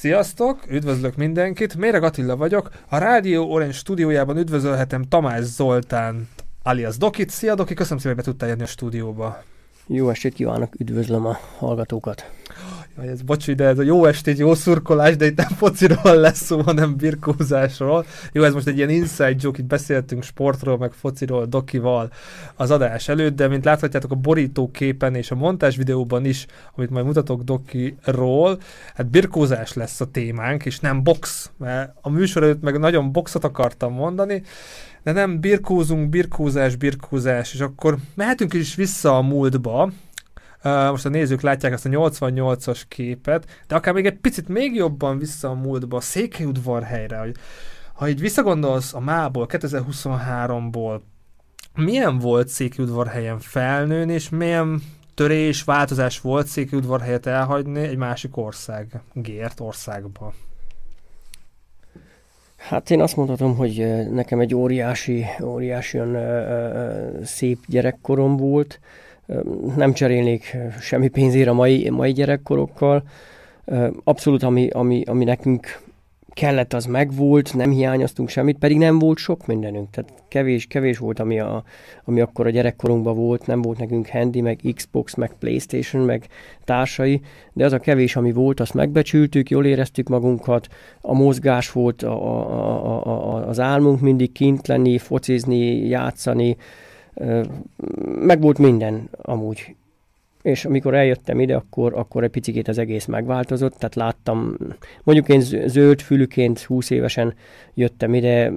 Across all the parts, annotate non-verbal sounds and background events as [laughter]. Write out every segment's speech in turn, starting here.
Sziasztok, üdvözlök mindenkit, Méreg Attila vagyok, a Rádió Orange stúdiójában üdvözölhetem Tamás Zoltán alias Dokit. Szia Doki, köszönöm szépen, hogy be tudtál jönni a stúdióba. Jó estét kívánok, üdvözlöm a hallgatókat. Jaj, ez bocsi, de ez a jó estét, jó szurkolás, de itt nem fociról lesz szó, hanem birkózásról. Jó, ez most egy ilyen inside joke, itt beszéltünk sportról, meg fociról, Dokival az adás előtt, de mint láthatjátok a borítóképen és a montás videóban is, amit majd mutatok Dokiról, hát birkózás lesz a témánk, és nem box, mert a műsor előtt meg nagyon boxot akartam mondani, de nem birkózunk, birkózás, birkózás, és akkor mehetünk is vissza a múltba, most a nézők látják ezt a 88-as képet, de akár még egy picit még jobban vissza a múltba, a Székelyudvarhelyre, hogy ha így visszagondolsz a mából, 2023-ból, milyen volt Székelyudvarhelyen felnőni, és milyen törés, változás volt Székelyudvarhelyet elhagyni egy másik ország, Gért országba? Hát én azt mondhatom, hogy nekem egy óriási, óriási olyan szép gyerekkorom volt. Nem cserélnék semmi pénzért a mai, mai gyerekkorokkal. Abszolút, ami, ami, ami nekünk kellett, az megvolt, nem hiányoztunk semmit, pedig nem volt sok mindenünk. Tehát kevés, kevés volt, ami, a, ami akkor a gyerekkorunkban volt, nem volt nekünk handy, meg Xbox, meg Playstation, meg társai, de az a kevés, ami volt, azt megbecsültük, jól éreztük magunkat, a mozgás volt a, a, a, a, az álmunk mindig kint lenni, focizni, játszani, meg volt minden amúgy és amikor eljöttem ide, akkor, akkor egy picit az egész megváltozott, tehát láttam, mondjuk én zöld fülüként 20 évesen jöttem ide,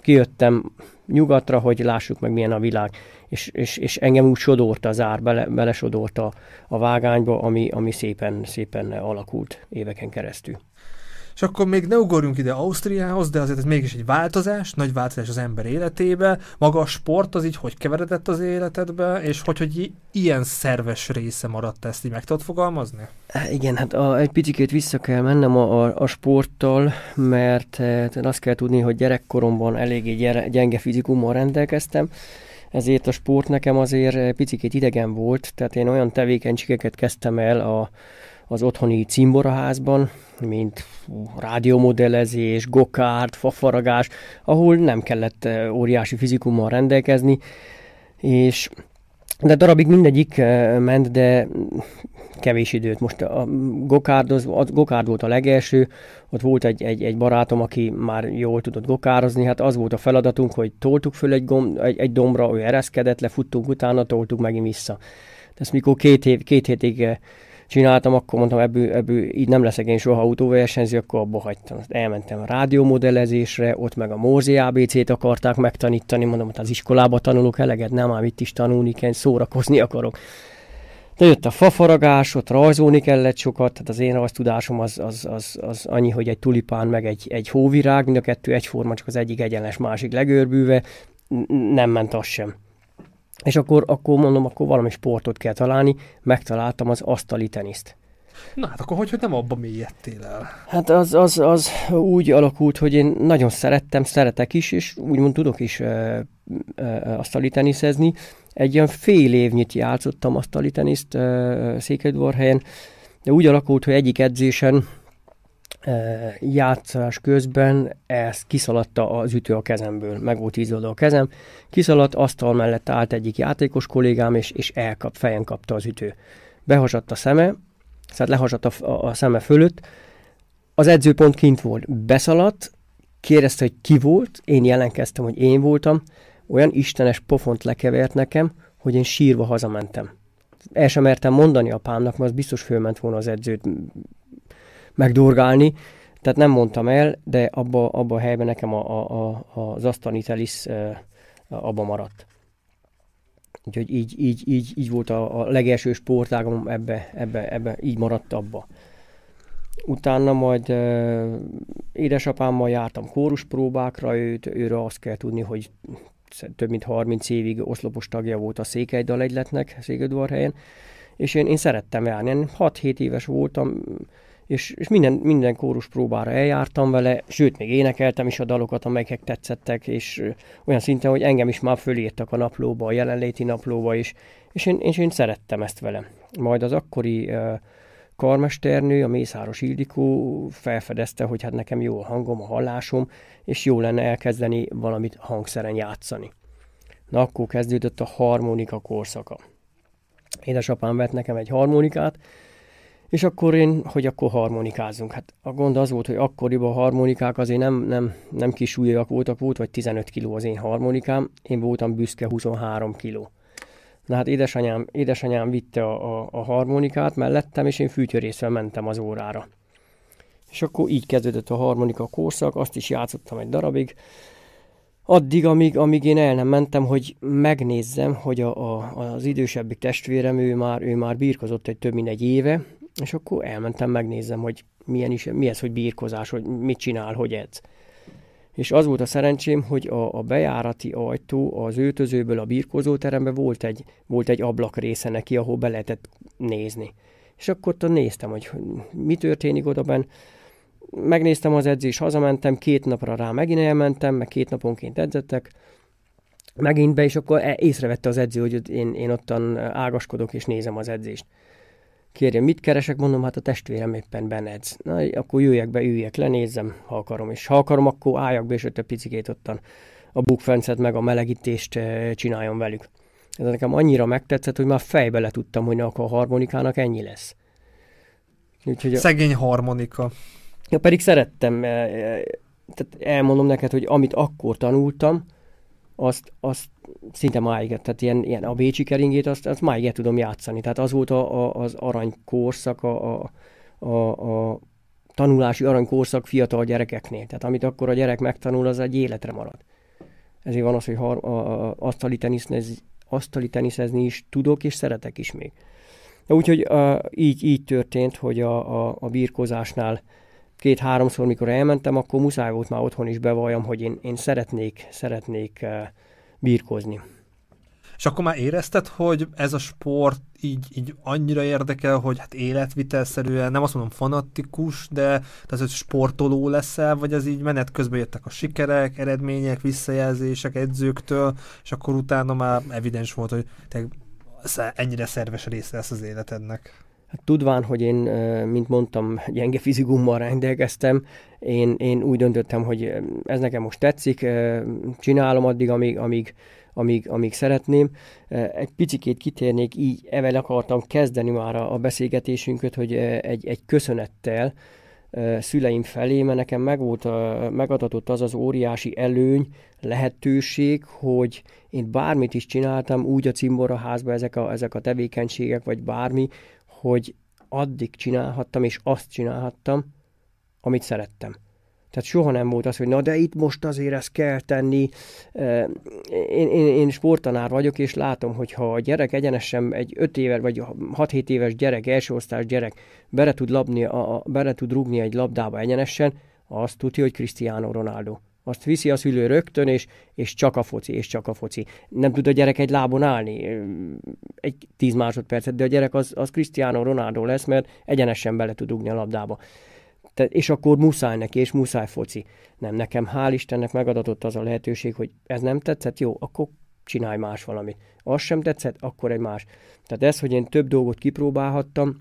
kijöttem nyugatra, hogy lássuk meg milyen a világ, és, és, és engem úgy sodort az ár, bele, belesodort a, a vágányba, ami, ami szépen, szépen alakult éveken keresztül. És akkor még ne ugorjunk ide Ausztriához, de azért ez mégis egy változás, nagy változás az ember életébe. Maga a sport az így hogy keveredett az életedbe, és hogy, hogy ilyen szerves része maradt ezt így meg tudod fogalmazni? Igen, hát a, egy picit vissza kell mennem a, a, a sporttal, mert e, azt kell tudni, hogy gyerekkoromban eléggé gyere, gyenge fizikummal rendelkeztem, ezért a sport nekem azért picit idegen volt, tehát én olyan tevékenységeket kezdtem el a az otthoni cimboraházban, mint rádiómodellezés, gokárt, fafaragás, ahol nem kellett eh, óriási fizikummal rendelkezni, és de darabig mindegyik eh, ment, de kevés időt. Most a gokárd, az, a gokárd volt a legelső, ott volt egy, egy, egy barátom, aki már jól tudott gokározni, hát az volt a feladatunk, hogy toltuk föl egy, gomb, egy, egy dombra, ő ereszkedett, lefuttunk utána, toltuk megint vissza. De ezt mikor két, év, két hétig eh, csináltam, akkor mondtam, ebből, ebből így nem leszek én soha autóversenyző, akkor abba hagytam. Elmentem a rádiómodellezésre, ott meg a Morzi ABC-t akarták megtanítani, mondom, hogy az iskolába tanulok eleget, nem ám itt is tanulni kell, szórakozni akarok. De jött a fafaragás, ott rajzolni kellett sokat, tehát az én rajztudásom az, az, az, az annyi, hogy egy tulipán meg egy, egy hóvirág, mind a kettő egyforma, csak az egyik egyenes, másik legörbűve, nem ment az sem. És akkor, akkor mondom, akkor valami sportot kell találni, megtaláltam az asztali teniszt. Na hát akkor hogy, hogy nem abba mélyedtél el? Hát az, az, az úgy alakult, hogy én nagyon szerettem, szeretek is, és úgymond tudok is ö, ö, asztali teniszezni. Egy olyan fél évnyit játszottam asztali teniszt Székelyudvarhelyen, de úgy alakult, hogy egyik edzésen játszás közben ez kiszaladta az ütő a kezemből, meg volt a kezem, kiszaladt, asztal mellett állt egyik játékos kollégám, és, és elkap, fejen kapta az ütő. Behasadt a szeme, szóval lehasadt a, a, a szeme fölött, az edzőpont kint volt, beszaladt, kérdezte, hogy ki volt, én jelenkeztem, hogy én voltam, olyan istenes pofont lekevert nekem, hogy én sírva hazamentem. El sem mertem mondani apámnak, mert az biztos fölment volna az edzőt megdurgálni, tehát nem mondtam el, de abba, abba a helyben nekem a, a, a, az asztani telisz abba maradt. Úgyhogy így, így, így, így volt a, a legelső sportágom, ebbe, ebbe, ebbe, így maradt abba. Utána majd uh, édesapámmal jártam kóruspróbákra, őt, őre azt kell tudni, hogy több mint 30 évig oszlopos tagja volt a Székelydal egyletnek Székelyudvarhelyen, és én, én szerettem járni. Én 6-7 éves voltam, és, és minden, minden kórus próbára eljártam vele, sőt, még énekeltem is a dalokat, amelyek tetszettek, és olyan szinten, hogy engem is már fölírtak a naplóba, a jelenléti naplóba is, és én, és én szerettem ezt vele. Majd az akkori karmesternő, a Mészáros Ildikó felfedezte, hogy hát nekem jó a hangom, a hallásom, és jó lenne elkezdeni valamit hangszeren játszani. Na akkor kezdődött a harmonika korszaka. Édesapám vett nekem egy harmonikát, és akkor én, hogy akkor harmonikázunk. Hát a gond az volt, hogy akkoriban a harmonikák azért nem, nem, nem kis súlyok voltak, volt vagy 15 kiló az én harmonikám, én voltam büszke 23 kiló. Na hát édesanyám, édesanyám vitte a, a, a harmonikát mellettem, és én fűtjörészvel mentem az órára. És akkor így kezdődött a harmonika korszak, azt is játszottam egy darabig, addig, amíg, amíg én el nem mentem, hogy megnézzem, hogy a, a, az idősebbik testvérem, ő már, ő már birkozott egy több mint egy éve, és akkor elmentem, megnézzem, hogy milyen is, mi ez, hogy birkozás, hogy mit csinál, hogy edz. És az volt a szerencsém, hogy a, a bejárati ajtó az öltözőből a birkózóterembe volt egy, volt egy ablak része neki, ahol be lehetett nézni. És akkor ott néztem, hogy mi történik odaben. Megnéztem az edzés, hazamentem, két napra rá megint elmentem, meg két naponként edzettek, megint be, és akkor e- észrevette az edző, hogy én, én ottan ágaskodok és nézem az edzést. Kérjem, mit keresek? Mondom, hát a testvérem éppen benedz. Na, akkor jöjjek be, üljek le, nézzem, ha akarom. És ha akarom, akkor álljak be, és a picikét ottan a bukfencet, meg a melegítést eh, csináljon velük. Ez nekem annyira megtetszett, hogy már fejbe le tudtam, hogy a harmonikának ennyi lesz. Úgyhogy a... Szegény harmonika. Ja, pedig szerettem, eh, eh, tehát elmondom neked, hogy amit akkor tanultam, azt, azt szinte máig, tehát ilyen, ilyen a Bécsi keringét, azt, azt máig el tudom játszani. Tehát az volt a, a, az aranykorszak, a, a, a, a tanulási aranykorszak fiatal gyerekeknél. Tehát amit akkor a gyerek megtanul, az egy életre marad. Ezért van az, hogy har, a, a, asztali, teniszezni, asztali teniszezni is tudok, és szeretek is még. Úgyhogy így, így történt, hogy a, a, a birkozásnál két-háromszor, mikor elmentem, akkor muszáj volt már otthon is bevalljam, hogy én, én szeretnék, szeretnék uh, birkózni. És akkor már érezted, hogy ez a sport így, így annyira érdekel, hogy hát életvitelszerűen, nem azt mondom fanatikus, de az, hogy sportoló leszel, vagy az így menet közben jöttek a sikerek, eredmények, visszajelzések edzőktől, és akkor utána már evidens volt, hogy te ennyire szerves része lesz az életednek. Hát tudván, hogy én, mint mondtam, gyenge fizikummal rendelkeztem, én, én úgy döntöttem, hogy ez nekem most tetszik, csinálom addig, amíg, amíg, amíg, amíg szeretném. Egy picikét kitérnék, így evel akartam kezdeni már a, beszélgetésünket, hogy egy, egy köszönettel szüleim felé, mert nekem meg volt, megadatott az az óriási előny, lehetőség, hogy én bármit is csináltam, úgy a cimboraházban ezek a, ezek a tevékenységek, vagy bármi, hogy addig csinálhattam, és azt csinálhattam, amit szerettem. Tehát soha nem volt az, hogy na de itt most azért ezt kell tenni. Én, én, én sportanár vagyok, és látom, hogy ha a gyerek egyenesen egy 5 éves vagy 6-7 éves gyerek, első osztás gyerek bele tud, labni, a, bele tud rugni egy labdába egyenesen, azt tudja, hogy Cristiano Ronaldo. Azt viszi a szülő rögtön, és, és csak a foci, és csak a foci. Nem tud a gyerek egy lábon állni egy tíz másodpercet, de a gyerek az, az Cristiano Ronaldo lesz, mert egyenesen bele tud dugni a labdába. Te, és akkor muszáj neki, és muszáj foci. Nem, nekem hál' Istennek megadatott az a lehetőség, hogy ez nem tetszett, jó, akkor csinálj más valamit. Az sem tetszett, akkor egy más. Tehát ez, hogy én több dolgot kipróbálhattam,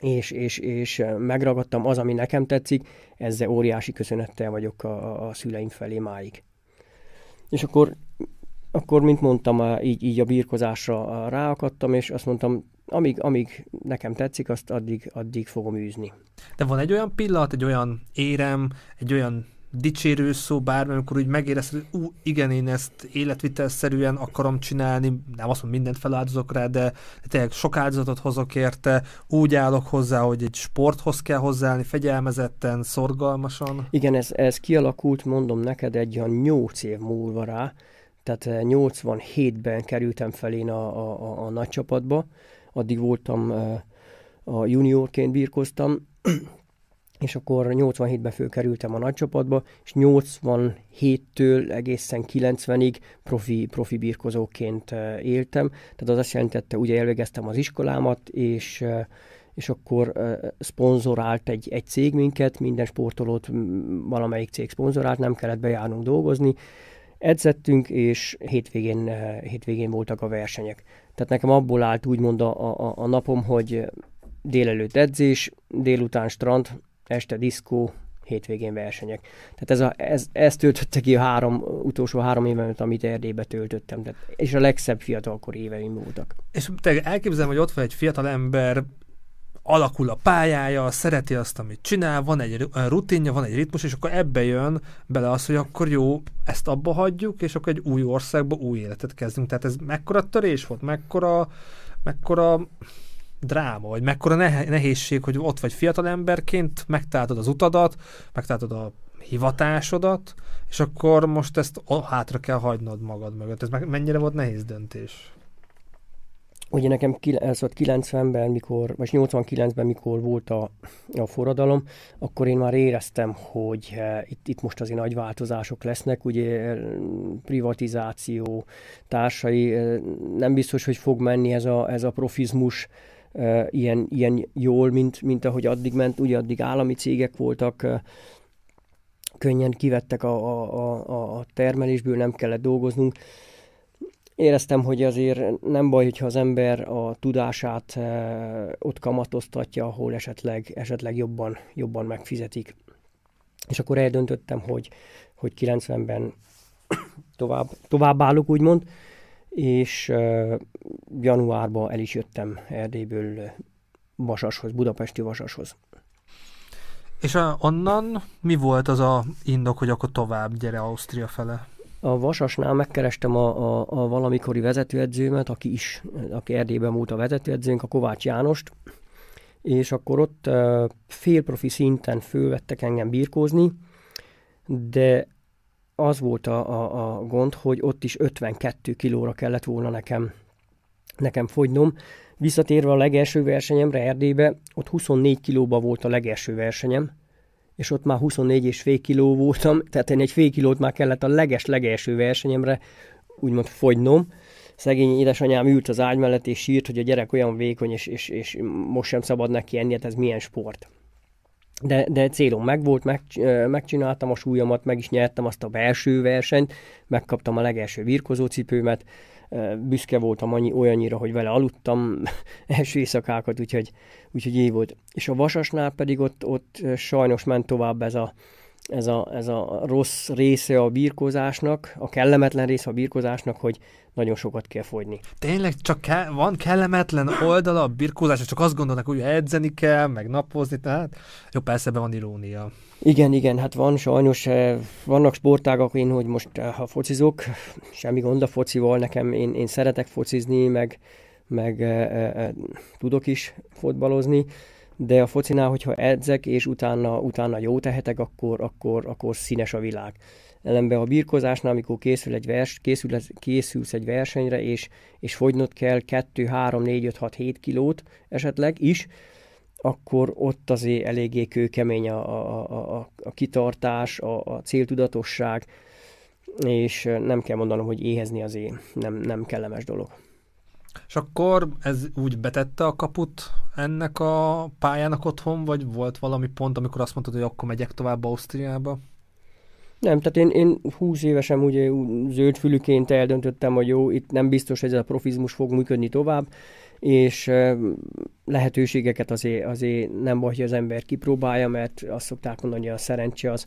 és, és, és megragadtam az, ami nekem tetszik, ezzel óriási köszönettel vagyok a, a szüleim felé máig. És akkor, akkor mint mondtam, így, így a birkozásra ráakadtam, és azt mondtam, amíg, amíg nekem tetszik, azt addig, addig fogom űzni. De van egy olyan pillanat, egy olyan érem, egy olyan dicsérő szó, bármi, amikor úgy megérezted, hogy ú, igen, én ezt életvitelszerűen akarom csinálni, nem azt mondom, mindent feláldozok rá, de, tényleg sok áldozatot hozok érte, úgy állok hozzá, hogy egy sporthoz kell hozzáállni, fegyelmezetten, szorgalmasan. Igen, ez, ez kialakult, mondom neked, egy olyan nyolc év múlva rá, tehát 87-ben kerültem fel én a, a, a, a nagy csapatba, addig voltam a juniorként birkoztam, és akkor 87-ben fölkerültem a nagycsapatba, és 87-től egészen 90-ig profi, profi birkozóként éltem. Tehát az azt jelentette, ugye elvégeztem az iskolámat, és és akkor uh, szponzorált egy, egy cég minket, minden sportolót valamelyik cég szponzorált, nem kellett bejárnunk dolgozni. Edzettünk, és hétvégén, hétvégén voltak a versenyek. Tehát nekem abból állt úgymond a, a, a napom, hogy délelőtt edzés, délután strand, este diszkó, hétvégén versenyek. Tehát ez, a, ez, ez töltötte ki a három, utolsó három évemet, amit Erdélybe töltöttem. Tehát, és a legszebb fiatalkor éveim voltak. És te elképzelem, hogy ott van egy fiatal ember, alakul a pályája, szereti azt, amit csinál, van egy rutinja, van egy ritmus, és akkor ebbe jön bele az, hogy akkor jó, ezt abba hagyjuk, és akkor egy új országba új életet kezdünk. Tehát ez mekkora törés volt, mekkora, mekkora dráma, vagy mekkora nehézség, hogy ott vagy fiatal emberként, megtaláltad az utadat, megtaláltad a hivatásodat, és akkor most ezt hátra kell hagynod magad mögött. Ez mennyire volt nehéz döntés? Ugye nekem ez volt 90-ben, mikor, vagy 89-ben, mikor volt a, a forradalom, akkor én már éreztem, hogy e, itt, itt most azért nagy változások lesznek, ugye eh, privatizáció társai, e, nem biztos, hogy fog menni ez a, ez a profizmus, ilyen, ilyen jól, mint, mint ahogy addig ment, ugye addig állami cégek voltak, könnyen kivettek a, a, a, a termelésből, nem kellett dolgoznunk. Éreztem, hogy azért nem baj, hogyha az ember a tudását ott kamatoztatja, ahol esetleg, esetleg jobban, jobban megfizetik. És akkor eldöntöttem, hogy, hogy 90-ben tovább, tovább állok, úgymond, és januárban el is jöttem Erdélyből Vasashoz, budapesti Vasashoz. És a, onnan mi volt az a indok, hogy akkor tovább gyere Ausztria fele? A Vasasnál megkerestem a, a, a valamikori vezetőedzőmet, aki is, aki Erdélyben volt a vezetőedzőnk, a Kovács Jánost, és akkor ott félprofi szinten fölvettek engem birkózni, de az volt a, a, a gond, hogy ott is 52 kilóra kellett volna nekem, nekem fogynom. Visszatérve a legelső versenyemre Erdélybe, ott 24 kilóba volt a legelső versenyem, és ott már 24 és fél kiló voltam, tehát én egy fél kilót már kellett a leges-legelső versenyemre úgymond fogynom. Szegény édesanyám ült az ágy mellett és sírt, hogy a gyerek olyan vékony, és, és, és most sem szabad neki enni, hát ez milyen sport de, de célom megvolt, meg, megcsináltam a súlyomat, meg is nyertem azt a belső versenyt, megkaptam a legelső virkozócipőmet, büszke voltam annyi, olyannyira, hogy vele aludtam [laughs] első éjszakákat, úgyhogy, úgyhogy így volt. És a Vasasnál pedig ott, ott sajnos ment tovább ez a, ez a, ez a rossz része a birkózásnak, a kellemetlen része a birkózásnak, hogy nagyon sokat kell fogyni. Tényleg csak ke- van kellemetlen oldala a birkózásnak, csak azt gondolnak, hogy edzeni kell, meg napozni, tehát jó, persze be van irónia. Igen, igen, hát van sajnos, eh, vannak sportágak, én, hogy most eh, ha focizok, semmi gond a focival, nekem én, én szeretek focizni, meg, meg e, e, tudok is fotbalozni, de a focinál, hogyha edzek, és utána, utána jó tehetek, akkor, akkor, akkor színes a világ. Ellenben a birkozásnál, amikor készül egy vers, készül, készülsz egy versenyre, és, és fogynod kell 2, 3, 4, 5, 6, 7 kilót esetleg is, akkor ott azért eléggé kőkemény a, a, a, a kitartás, a, a céltudatosság, és nem kell mondanom, hogy éhezni azért nem, nem kellemes dolog. És akkor ez úgy betette a kaput ennek a pályának otthon, vagy volt valami pont, amikor azt mondtad, hogy akkor megyek tovább Ausztriába? Nem, tehát én, én 20 évesen ugye zöldfülüként eldöntöttem, hogy jó, itt nem biztos, hogy ez a profizmus fog működni tovább, és lehetőségeket azért, azért nem baj, hogy az ember kipróbálja, mert azt szokták mondani, hogy a szerencse az,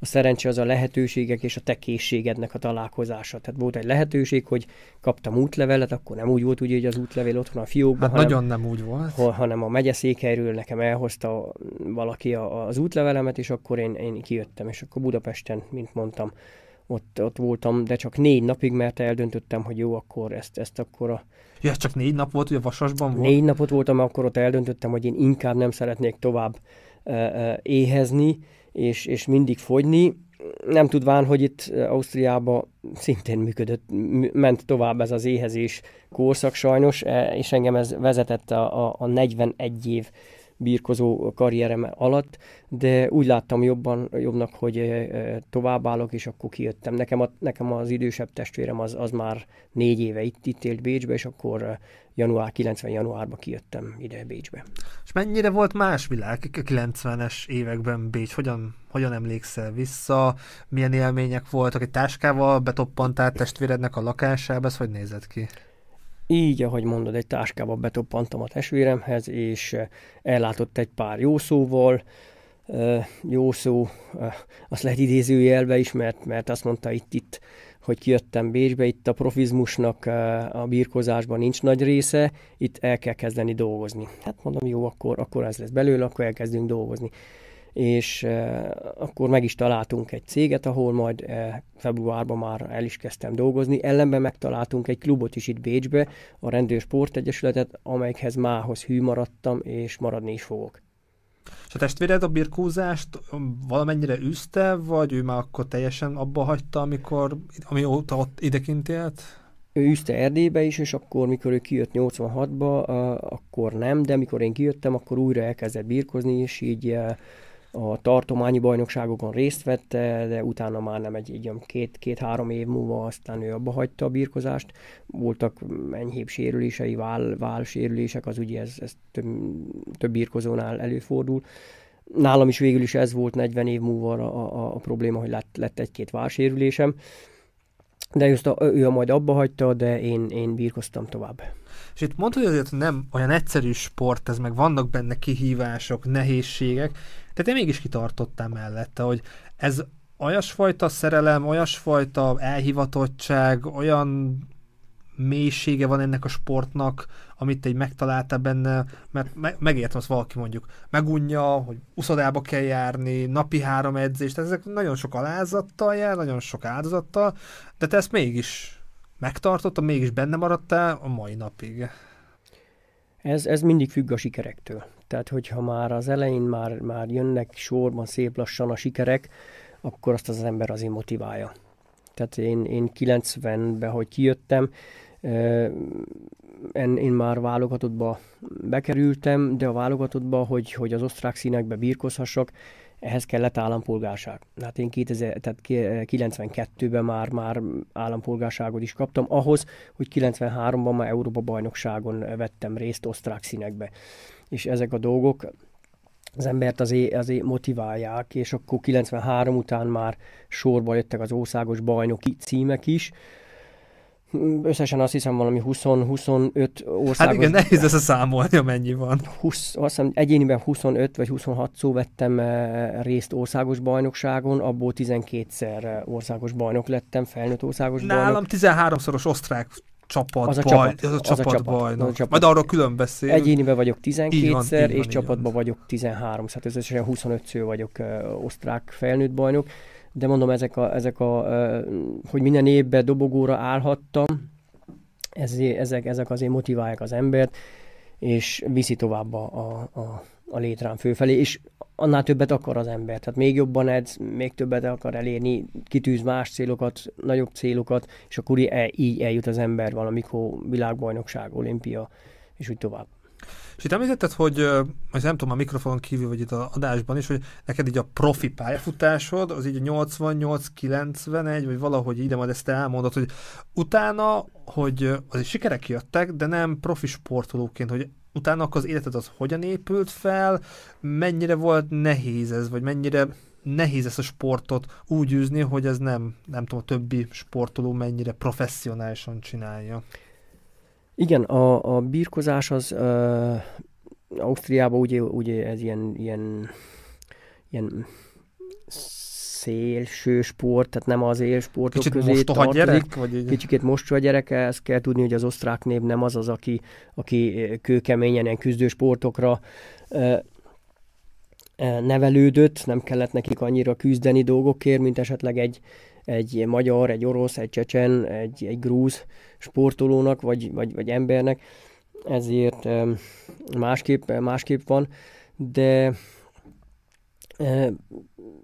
a szerencse az a lehetőségek és a te készségednek a találkozása. Tehát volt egy lehetőség, hogy kaptam útlevelet, akkor nem úgy volt, ugye, hogy az útlevél otthon a fiókban, hát hanem, nagyon nem úgy volt. hanem a megyeszékhelyről nekem elhozta valaki az útlevelemet, és akkor én, én kijöttem, és akkor Budapesten, mint mondtam, ott, ott voltam, de csak négy napig, mert eldöntöttem, hogy jó, akkor ezt, ezt akkor a... Ja, csak négy nap volt, a Vasasban volt? Négy napot voltam, akkor ott eldöntöttem, hogy én inkább nem szeretnék tovább éhezni, és, és mindig fogyni. Nem tudván, hogy itt Ausztriában szintén működött, ment tovább ez az éhezés korszak sajnos, e, és engem ez vezetett a, a, a 41 év birkozó karrierem alatt, de úgy láttam jobban, jobbnak, hogy továbbállok, és akkor kijöttem. Nekem, a, nekem az idősebb testvérem az, az már négy éve itt, itt élt Bécsbe, és akkor január 90 januárban kijöttem ide Bécsbe. És mennyire volt más világ a 90-es években Bécs? Hogyan, hogyan emlékszel vissza? Milyen élmények voltak? Egy táskával betoppantál testvérednek a lakásába? Ez hogy nézett ki? Így, ahogy mondod, egy táskába betoppantam a testvéremhez, és ellátott egy pár jó szóval, jó szó, azt lehet idézőjelbe is, mert, mert azt mondta itt, itt, hogy kijöttem Bécsbe, itt a profizmusnak a birkozásban nincs nagy része, itt el kell kezdeni dolgozni. Hát mondom, jó, akkor, akkor ez lesz belőle, akkor elkezdünk dolgozni. És akkor meg is találtunk egy céget, ahol majd februárban már el is kezdtem dolgozni. Ellenben megtaláltunk egy klubot is itt Bécsbe, a Rendőr Egyesületet, amelyhez mához hű maradtam, és maradni is fogok. És a testvéred a birkózást valamennyire üzte, vagy ő már akkor teljesen abba hagyta, amikor, amióta ott idekint élt? Ő üzte Erdélybe is, és akkor, mikor ő kijött 86-ba, akkor nem, de mikor én kijöttem, akkor újra elkezdett birkozni, és így a tartományi bajnokságokon részt vette, de utána már nem egy, egy két, két-három év múlva aztán ő abba hagyta a birkozást. Voltak enyhébb sérülései, vál, vál sérülések, az ugye ez, ez több, több birkozónál előfordul. Nálam is végül is ez volt 40 év múlva a, a, a probléma, hogy lett, lett egy-két válsérülésem. De just a, ő majd abba hagyta, de én, én birkoztam tovább. És itt mondta, hogy azért nem olyan egyszerű sport, ez meg vannak benne kihívások, nehézségek, de te mégis kitartottál mellette, hogy ez olyasfajta szerelem, olyasfajta elhivatottság, olyan mélysége van ennek a sportnak, amit egy megtaláltál benne, mert me- megértem azt valaki mondjuk megunja, hogy uszodába kell járni, napi három edzést, ezek nagyon sok alázattal jár, nagyon sok áldozattal, de te ezt mégis megtartottad, mégis benne maradtál a mai napig. Ez, ez mindig függ a sikerektől. Tehát, hogyha már az elején már, már jönnek sorban szép lassan a sikerek, akkor azt az ember azért motiválja. Tehát én, én 90-ben, hogy kijöttem, én már válogatottba bekerültem, de a válogatottba, hogy, hogy az osztrák színekbe birkozhassak, ehhez kellett állampolgárság. Hát én 2000, tehát 92-ben már, már állampolgárságot is kaptam, ahhoz, hogy 93-ban már Európa bajnokságon vettem részt osztrák színekbe. És ezek a dolgok az embert azért, azért motiválják, és akkor 93 után már sorba jöttek az országos bajnoki címek is, Összesen azt hiszem valami 20-25 országos... Hát igen, nehéz ezt a számolni, amennyi van. 20, azt hiszem egyéniben 25 vagy 26 szó vettem eh, részt országos bajnokságon, abból 12-szer eh, országos bajnok lettem, felnőtt országos Nálam bajnok. Nálam 13-szoros osztrák csapat, az a baj, csapat, az a csapat, az a csapat bajnok. Az a csapat. Majd arról külön beszél. Egyéniben vagyok 12-szer, és csapatban vagyok 13 szóval összesen 25 sző vagyok uh, osztrák felnőtt bajnok de mondom, ezek a, ezek a hogy minden évben dobogóra állhattam, ezért, ezek, ezek azért motiválják az embert, és viszi tovább a, a, a, a létrán főfelé, és annál többet akar az ember, tehát még jobban edz, még többet akar elérni, kitűz más célokat, nagyobb célokat, és akkor így eljut az ember valamikor világbajnokság, olimpia, és úgy tovább. És itt említetted, hogy, az nem tudom, a mikrofonon kívül vagy itt az adásban is, hogy neked így a profi pályafutásod, az így a 88-91, vagy valahogy ide majd ezt elmondod, hogy utána, hogy az is sikerek jöttek, de nem profi sportolóként, hogy utána akkor az életed az hogyan épült fel, mennyire volt nehéz ez, vagy mennyire nehéz ezt a sportot úgy űzni, hogy ez nem, nem tudom, a többi sportoló mennyire professzionálisan csinálja. Igen, a, a birkozás az uh, Ausztriában ugye, ugye ez ilyen, ilyen, ilyen szélső sport, tehát nem az élsportok Kicsit közé tartozik. gyerek? Vagy így? Kicsikét mostoha gyerek, ezt kell tudni, hogy az osztrák név nem az az, aki, aki kőkeményen ilyen küzdősportokra uh, nevelődött, nem kellett nekik annyira küzdeni dolgokért, mint esetleg egy, egy magyar, egy orosz, egy csecsen, egy, egy grúz sportolónak, vagy, vagy, vagy embernek, ezért másképp, másképp van, de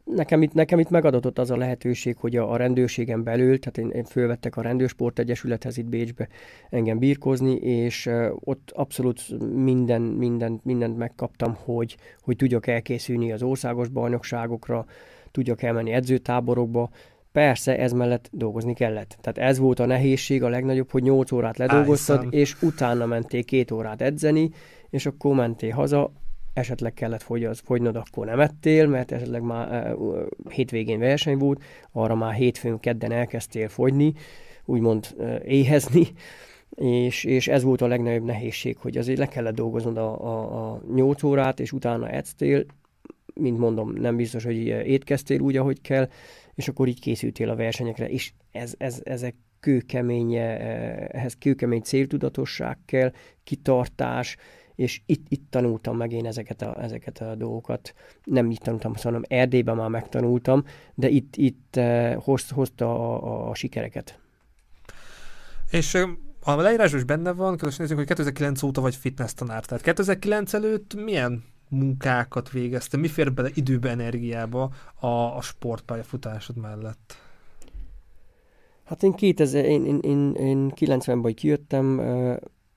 nekem itt, nekem itt megadatott az a lehetőség, hogy a, a rendőrségen belül, tehát én, én fölvettek a Rendőrsport Egyesülethez itt Bécsbe engem birkozni, és ott abszolút minden, minden, mindent megkaptam, hogy, hogy tudjak elkészülni az országos bajnokságokra, tudjak elmenni edzőtáborokba, Persze, ez mellett dolgozni kellett. Tehát ez volt a nehézség, a legnagyobb, hogy 8 órát ledolgoztad, Ájszám. és utána mentél két órát edzeni, és akkor mentél haza, esetleg kellett fogyaz, fogynod, akkor nem ettél, mert esetleg már uh, hétvégén verseny volt, arra már hétfőn, kedden elkezdtél fogyni, úgymond uh, éhezni, és, és ez volt a legnagyobb nehézség, hogy azért le kellett dolgoznod a, a, a 8 órát, és utána edztél, mint mondom, nem biztos, hogy étkeztél úgy, ahogy kell, és akkor így készültél a versenyekre, és ez, ez, ezek kőkemény, ehhez kőkemény céltudatosság kell, kitartás, és itt, itt tanultam meg én ezeket a, ezeket a dolgokat. Nem itt tanultam, hanem Erdélyben már megtanultam, de itt, itt hoz, hozta a, a, sikereket. És a leírásban is benne van, közösen nézzük, hogy 2009 óta vagy fitness tanár. Tehát 2009 előtt milyen munkákat végezte, mi fér bele időbe, energiába a, a sportpályafutásod mellett? Hát én, 2000, én, én, én, én 90-ben kijöttem,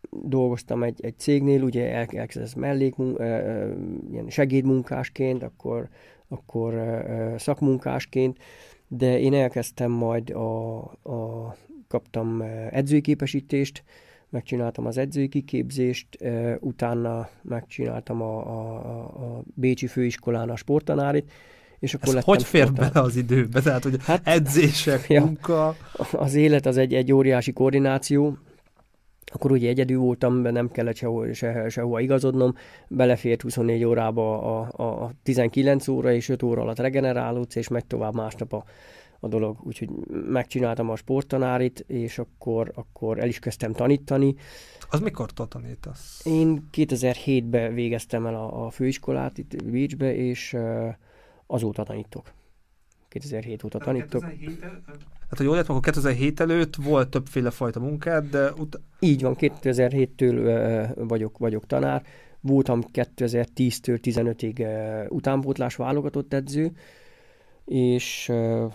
dolgoztam egy, egy cégnél, ugye el, elkezdett mellék, ilyen segédmunkásként, akkor, akkor szakmunkásként, de én elkezdtem majd a, a kaptam edzői képesítést, megcsináltam az edzői kiképzést, utána megcsináltam a, a, a Bécsi főiskolán a sporttanárit, és akkor Ez hogy fér sportán. bele az időbe? Tehát, hogy hát, edzések, ja, munka... Az élet az egy, egy óriási koordináció, akkor ugye egyedül voltam, nem kellett sehol, se, sehova igazodnom, belefért 24 órába a, a, a 19 óra és 5 óra alatt regenerálódsz, és megy tovább másnap a, a dolog. Úgyhogy megcsináltam a sporttanárit, és akkor, akkor el is kezdtem tanítani. Az mikor tanítasz? Én 2007-ben végeztem el a, a főiskolát itt Bécsbe, és uh, azóta tanítok. 2007 óta tanítok. Hát, hogy jól értem, akkor 2007 előtt volt többféle fajta munkád, de... Ut- Így van, 2007-től uh, vagyok, vagyok tanár. Voltam 2010-től 15-ig uh, utánpótlás válogatott edző, és uh,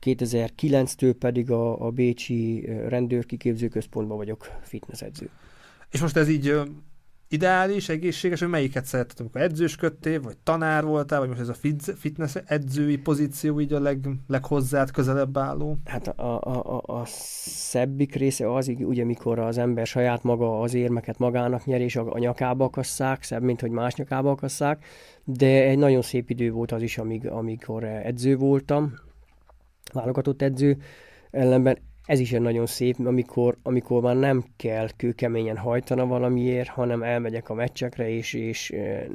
2009-től pedig a, a Bécsi rendőrkiképzőközpontban vagyok fitnessedző. És most ez így ideális, egészséges, hogy melyiket szereted, amikor edzősködtél, vagy tanár voltál, vagy most ez a fitness edzői pozíció így a leg, leghozzád közelebb álló? Hát a, a, a, a szebbik része az, ugye mikor az ember saját maga az érmeket magának nyer, és a, a nyakába akasszák, szebb, mint hogy más nyakába akasszák, de egy nagyon szép idő volt az is, amíg, amikor edző voltam, válogatott edző, ellenben ez is egy nagyon szép, amikor, amikor már nem kell kőkeményen hajtana valamiért, hanem elmegyek a meccsekre és, és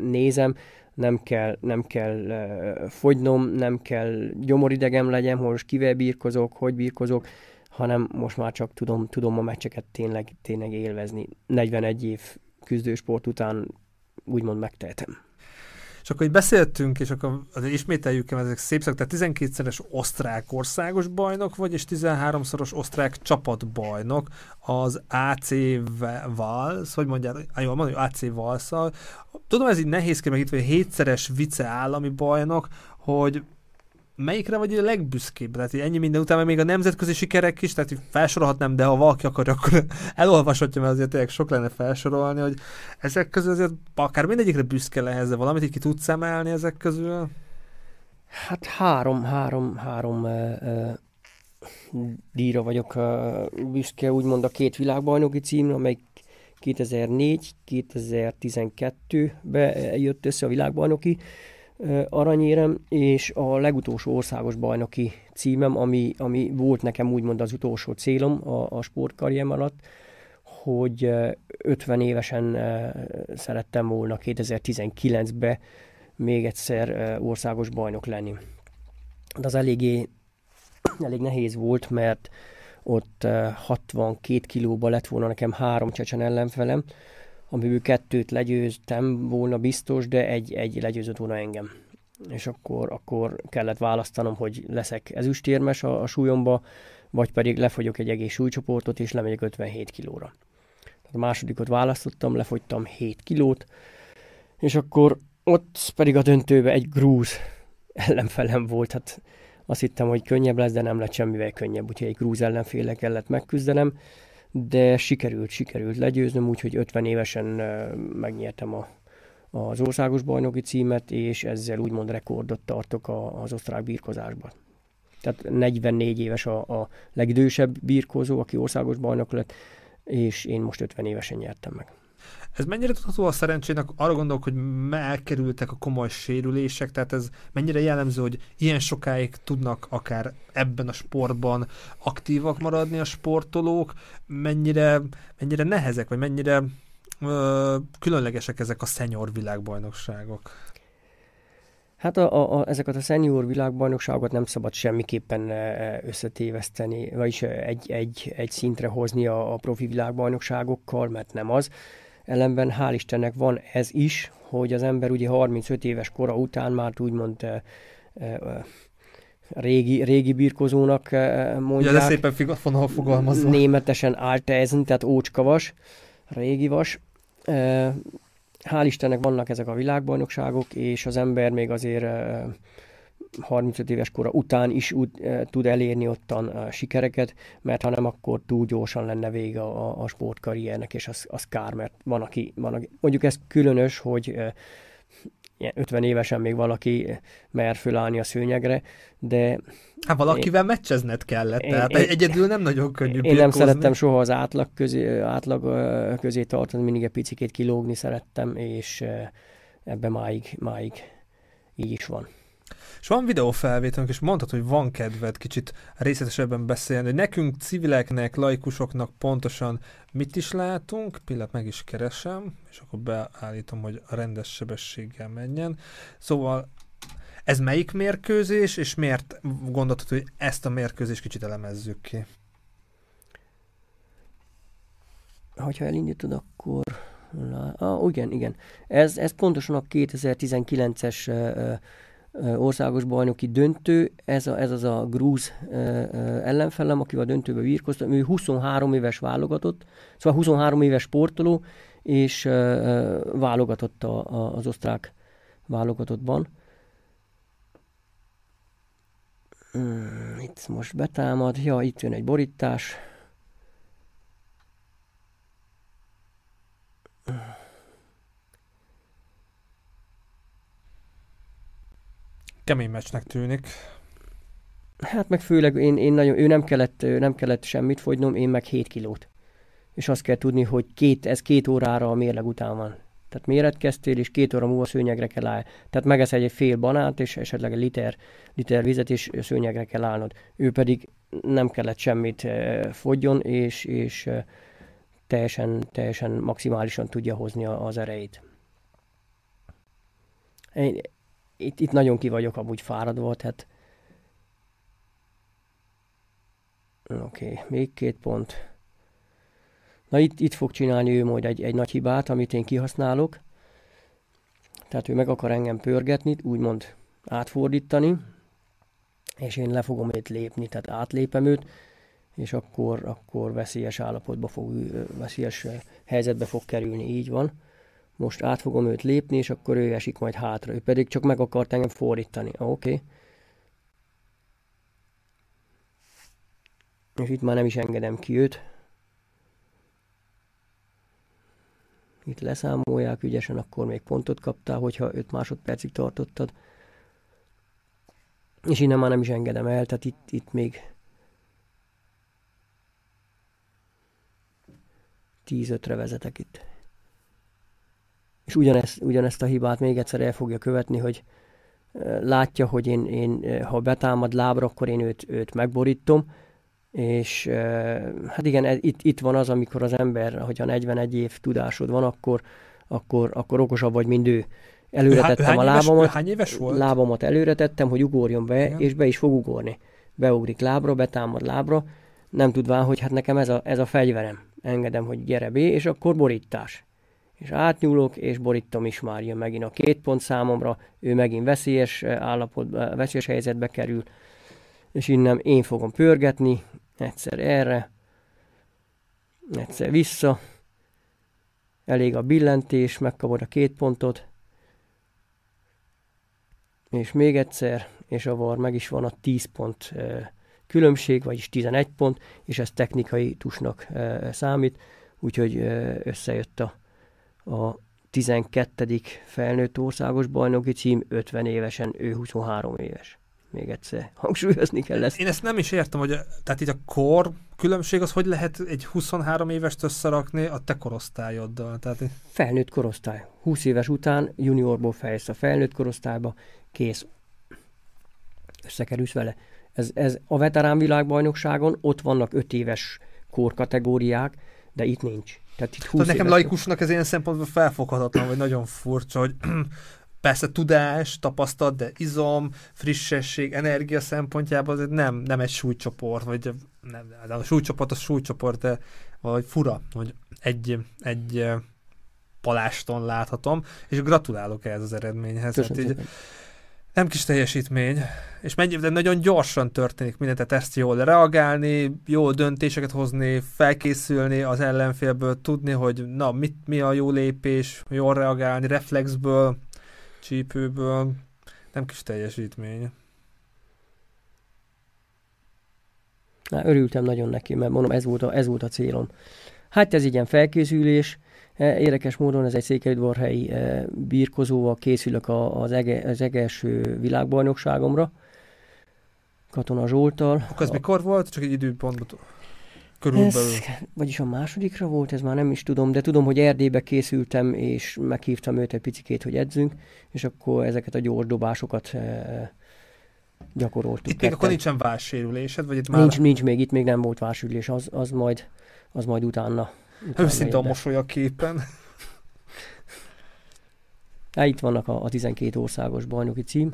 nézem, nem kell, nem kell fogynom, nem kell gyomoridegem legyen, hogy most kivel birkozok, hogy birkozok, hanem most már csak tudom, tudom a meccseket tényleg, tényleg élvezni. 41 év küzdősport után úgymond megtehetem. És akkor így beszéltünk, és akkor azért ismételjük el, ezek szép szak, tehát 12-szeres osztrák országos bajnok vagy, és 13-szoros osztrák csapatbajnok az AC Vals, hogy mondják, jól mondom, AC Valszal. Tudom, ez így nehéz meg itt, hogy 7-szeres vice állami bajnok, hogy melyikre vagy a legbüszkébb? Tehát ennyi minden után, még a nemzetközi sikerek is, tehát felsorolhatnám, de ha valaki akar, akkor [laughs] elolvashatja, mert azért tényleg sok lenne felsorolni, hogy ezek közül azért akár mindegyikre büszke lehet, de valamit így ki tudsz emelni ezek közül? Hát három, három, három uh, uh, díjra vagyok uh, büszke, úgymond a két világbajnoki cím, amely 2004-2012-ben jött össze a világbajnoki aranyérem, és a legutolsó országos bajnoki címem, ami, ami volt nekem úgymond az utolsó célom a, a sportkarrierem alatt, hogy 50 évesen szerettem volna 2019-ben még egyszer országos bajnok lenni. De az eléggé, elég nehéz volt, mert ott 62 kilóba lett volna nekem három csecsen ellenfelem, amiből kettőt legyőztem volna biztos, de egy, egy legyőzött volna engem. És akkor, akkor kellett választanom, hogy leszek ezüstérmes a, a súlyomba, vagy pedig lefogyok egy egész súlycsoportot, és lemegyek 57 kilóra. A másodikot választottam, lefogytam 7 kilót, és akkor ott pedig a döntőbe egy grúz ellenfelem volt. Hát azt hittem, hogy könnyebb lesz, de nem lett semmivel könnyebb, úgyhogy egy grúz ellenféle kellett megküzdenem de sikerült, sikerült legyőznöm, úgyhogy 50 évesen megnyertem a, az országos bajnoki címet, és ezzel úgymond rekordot tartok a, az osztrák birkozásban. Tehát 44 éves a, a legidősebb birkozó, aki országos bajnok lett, és én most 50 évesen nyertem meg. Ez mennyire tudható a szerencsének? Arra gondolok, hogy elkerültek a komoly sérülések, tehát ez mennyire jellemző, hogy ilyen sokáig tudnak akár ebben a sportban aktívak maradni a sportolók, mennyire, mennyire nehezek, vagy mennyire ö, különlegesek ezek a szenyor világbajnokságok? Hát a, a, a, ezeket a senior világbajnokságokat nem szabad semmiképpen összetéveszteni, vagyis egy, egy, egy szintre hozni a, a profi világbajnokságokkal, mert nem az. Ellenben hál' Istennek van ez is, hogy az ember ugye 35 éves kora után már úgymond e, e, régi, régi birkozónak mondják. Ja, de szépen fogalmazva. Németesen Alteisen, tehát ócskavas, régi vas. Hál' Istennek vannak ezek a világbajnokságok, és az ember még azért 35 éves kora után is úgy, tud elérni ottan sikereket, mert ha nem, akkor túl gyorsan lenne vége a, a sportkarriernek, és az, az kár, mert van aki, van aki, mondjuk ez különös, hogy 50 évesen még valaki mer fölállni a szőnyegre, de... Hát valakivel én, meccsezned kellett, én, tehát én, egyedül nem nagyon könnyű Én birkózni. nem szerettem soha az átlag közé, átlag közé tartani, mindig egy picit kilógni szerettem, és ebben máig, máig így is van. És van videófelvételünk, és mondtad, hogy van kedved kicsit részletesebben beszélni, hogy nekünk civileknek, laikusoknak pontosan mit is látunk, pillanat meg is keresem, és akkor beállítom, hogy a rendes sebességgel menjen. Szóval ez melyik mérkőzés, és miért gondoltad, hogy ezt a mérkőzést kicsit elemezzük ki? Hogyha elindítod, akkor... Ah, igen, igen. Ez, ez pontosan a 2019-es országos bajnoki döntő, ez, a, ez az a grúz ellenfelem, akivel a döntőbe virkoztam, ő 23 éves válogatott, szóval 23 éves sportoló, és válogatott a, a, az osztrák válogatottban. Itt most betámad, ja, itt jön egy borítás. Kemény meccsnek tűnik. Hát meg főleg én, én nagyon, ő nem kellett, nem kellett semmit fogynom, én meg 7 kilót. És azt kell tudni, hogy két, ez két órára a mérleg után van. Tehát méretkeztél, és két óra múlva szőnyegre kell állni. Tehát megesz egy fél banánt, és esetleg egy liter, liter vizet, és szőnyegre kell állnod. Ő pedig nem kellett semmit uh, fogjon, és, és uh, teljesen, teljesen maximálisan tudja hozni az erejét. Itt, itt nagyon ki vagyok amúgy fáradva, tehát Oké, okay, még két pont. Na itt, itt fog csinálni ő majd egy, egy nagy hibát, amit én kihasználok. Tehát ő meg akar engem pörgetni, úgymond átfordítani, és én le fogom őt lépni, tehát átlépem őt, és akkor, akkor veszélyes állapotba fog, veszélyes helyzetbe fog kerülni, így van most át fogom őt lépni, és akkor ő esik majd hátra. Ő pedig csak meg akart engem fordítani. Oké. Okay. És itt már nem is engedem ki őt. Itt leszámolják ügyesen, akkor még pontot kaptál, hogyha 5 másodpercig tartottad. És innen már nem is engedem el, tehát itt, itt még 10-5-re vezetek itt és ugyanezt, ugyanezt a hibát még egyszer el fogja követni, hogy látja, hogy én, én ha betámad lábra, akkor én őt, őt megborítom, és hát igen, itt, itt van az, amikor az ember, hogyha 41 év tudásod van, akkor, akkor, akkor okosabb vagy, mint ő. Előre há, tettem a lábamat, éves, hány éves volt? lábamat előre tettem, hogy ugorjon be, igen. és be is fog ugorni. Beugrik lábra, betámad lábra, nem tudván, hogy hát nekem ez a, ez a fegyverem. Engedem, hogy gyere be, és akkor borítás és átnyúlok, és borítom is már jön megint a két pont számomra, ő megint veszélyes állapot, veszélyes helyzetbe kerül, és innen én fogom pörgetni, egyszer erre, egyszer vissza, elég a billentés, megkapod a két pontot, és még egyszer, és a var meg is van a 10 pont különbség, vagyis 11 pont, és ez technikai tusnak számít, úgyhogy összejött a a 12. felnőtt országos bajnoki cím, 50 évesen, ő 23 éves. még egyszer hangsúlyozni kell ezt. Én ezt nem is értem, hogy tehát itt a kor különbség az, hogy lehet egy 23 évest összerakni a te korosztályoddal? Tehát... Felnőtt korosztály. 20 éves után juniorból fejlesz a felnőtt korosztályba, kész. Összekerülsz vele. Ez, ez a veterán világbajnokságon, ott vannak 5 éves korkategóriák, de itt nincs. Tehát itt 20 Tehát nekem laikusnak ez ilyen szempontból felfoghatatlan, vagy nagyon furcsa, hogy [clears throat] persze tudás, tapasztalat, de izom, frissesség, energia szempontjából ez nem, nem egy súlycsoport, vagy nem, de a súlycsoport a súlycsoport, de vagy fura, hogy egy, egy paláston láthatom, és gratulálok ehhez az eredményhez. Hát így, nem kis teljesítmény, és mennyi, de nagyon gyorsan történik minden, tehát ezt jól reagálni, jó döntéseket hozni, felkészülni az ellenfélből, tudni, hogy na, mit, mi a jó lépés, jól reagálni, reflexből, csípőből, nem kis teljesítmény. Na, örültem nagyon neki, mert mondom, ez volt a, ez volt a célom. Hát ez ilyen felkészülés, Érdekes módon ez egy székelyudvarhelyi e, birkozóval készülök az, ege, az egelső világbajnokságomra, Katona Zsoltal. Akkor ez a... mikor volt? Csak egy időpontban körülbelül. Ez, vagyis a másodikra volt, ez már nem is tudom, de tudom, hogy Erdélybe készültem, és meghívtam őt egy picikét, hogy edzünk, és akkor ezeket a gyors dobásokat e, gyakoroltuk. Itt még akkor nincsen vársérülésed? Vagy itt már... Nincs, nincs még, itt még nem volt vársérülés, az, az, majd, az majd utána. Őszinte a mosoly a képen. Hát itt vannak a, a 12 országos bajnoki cím.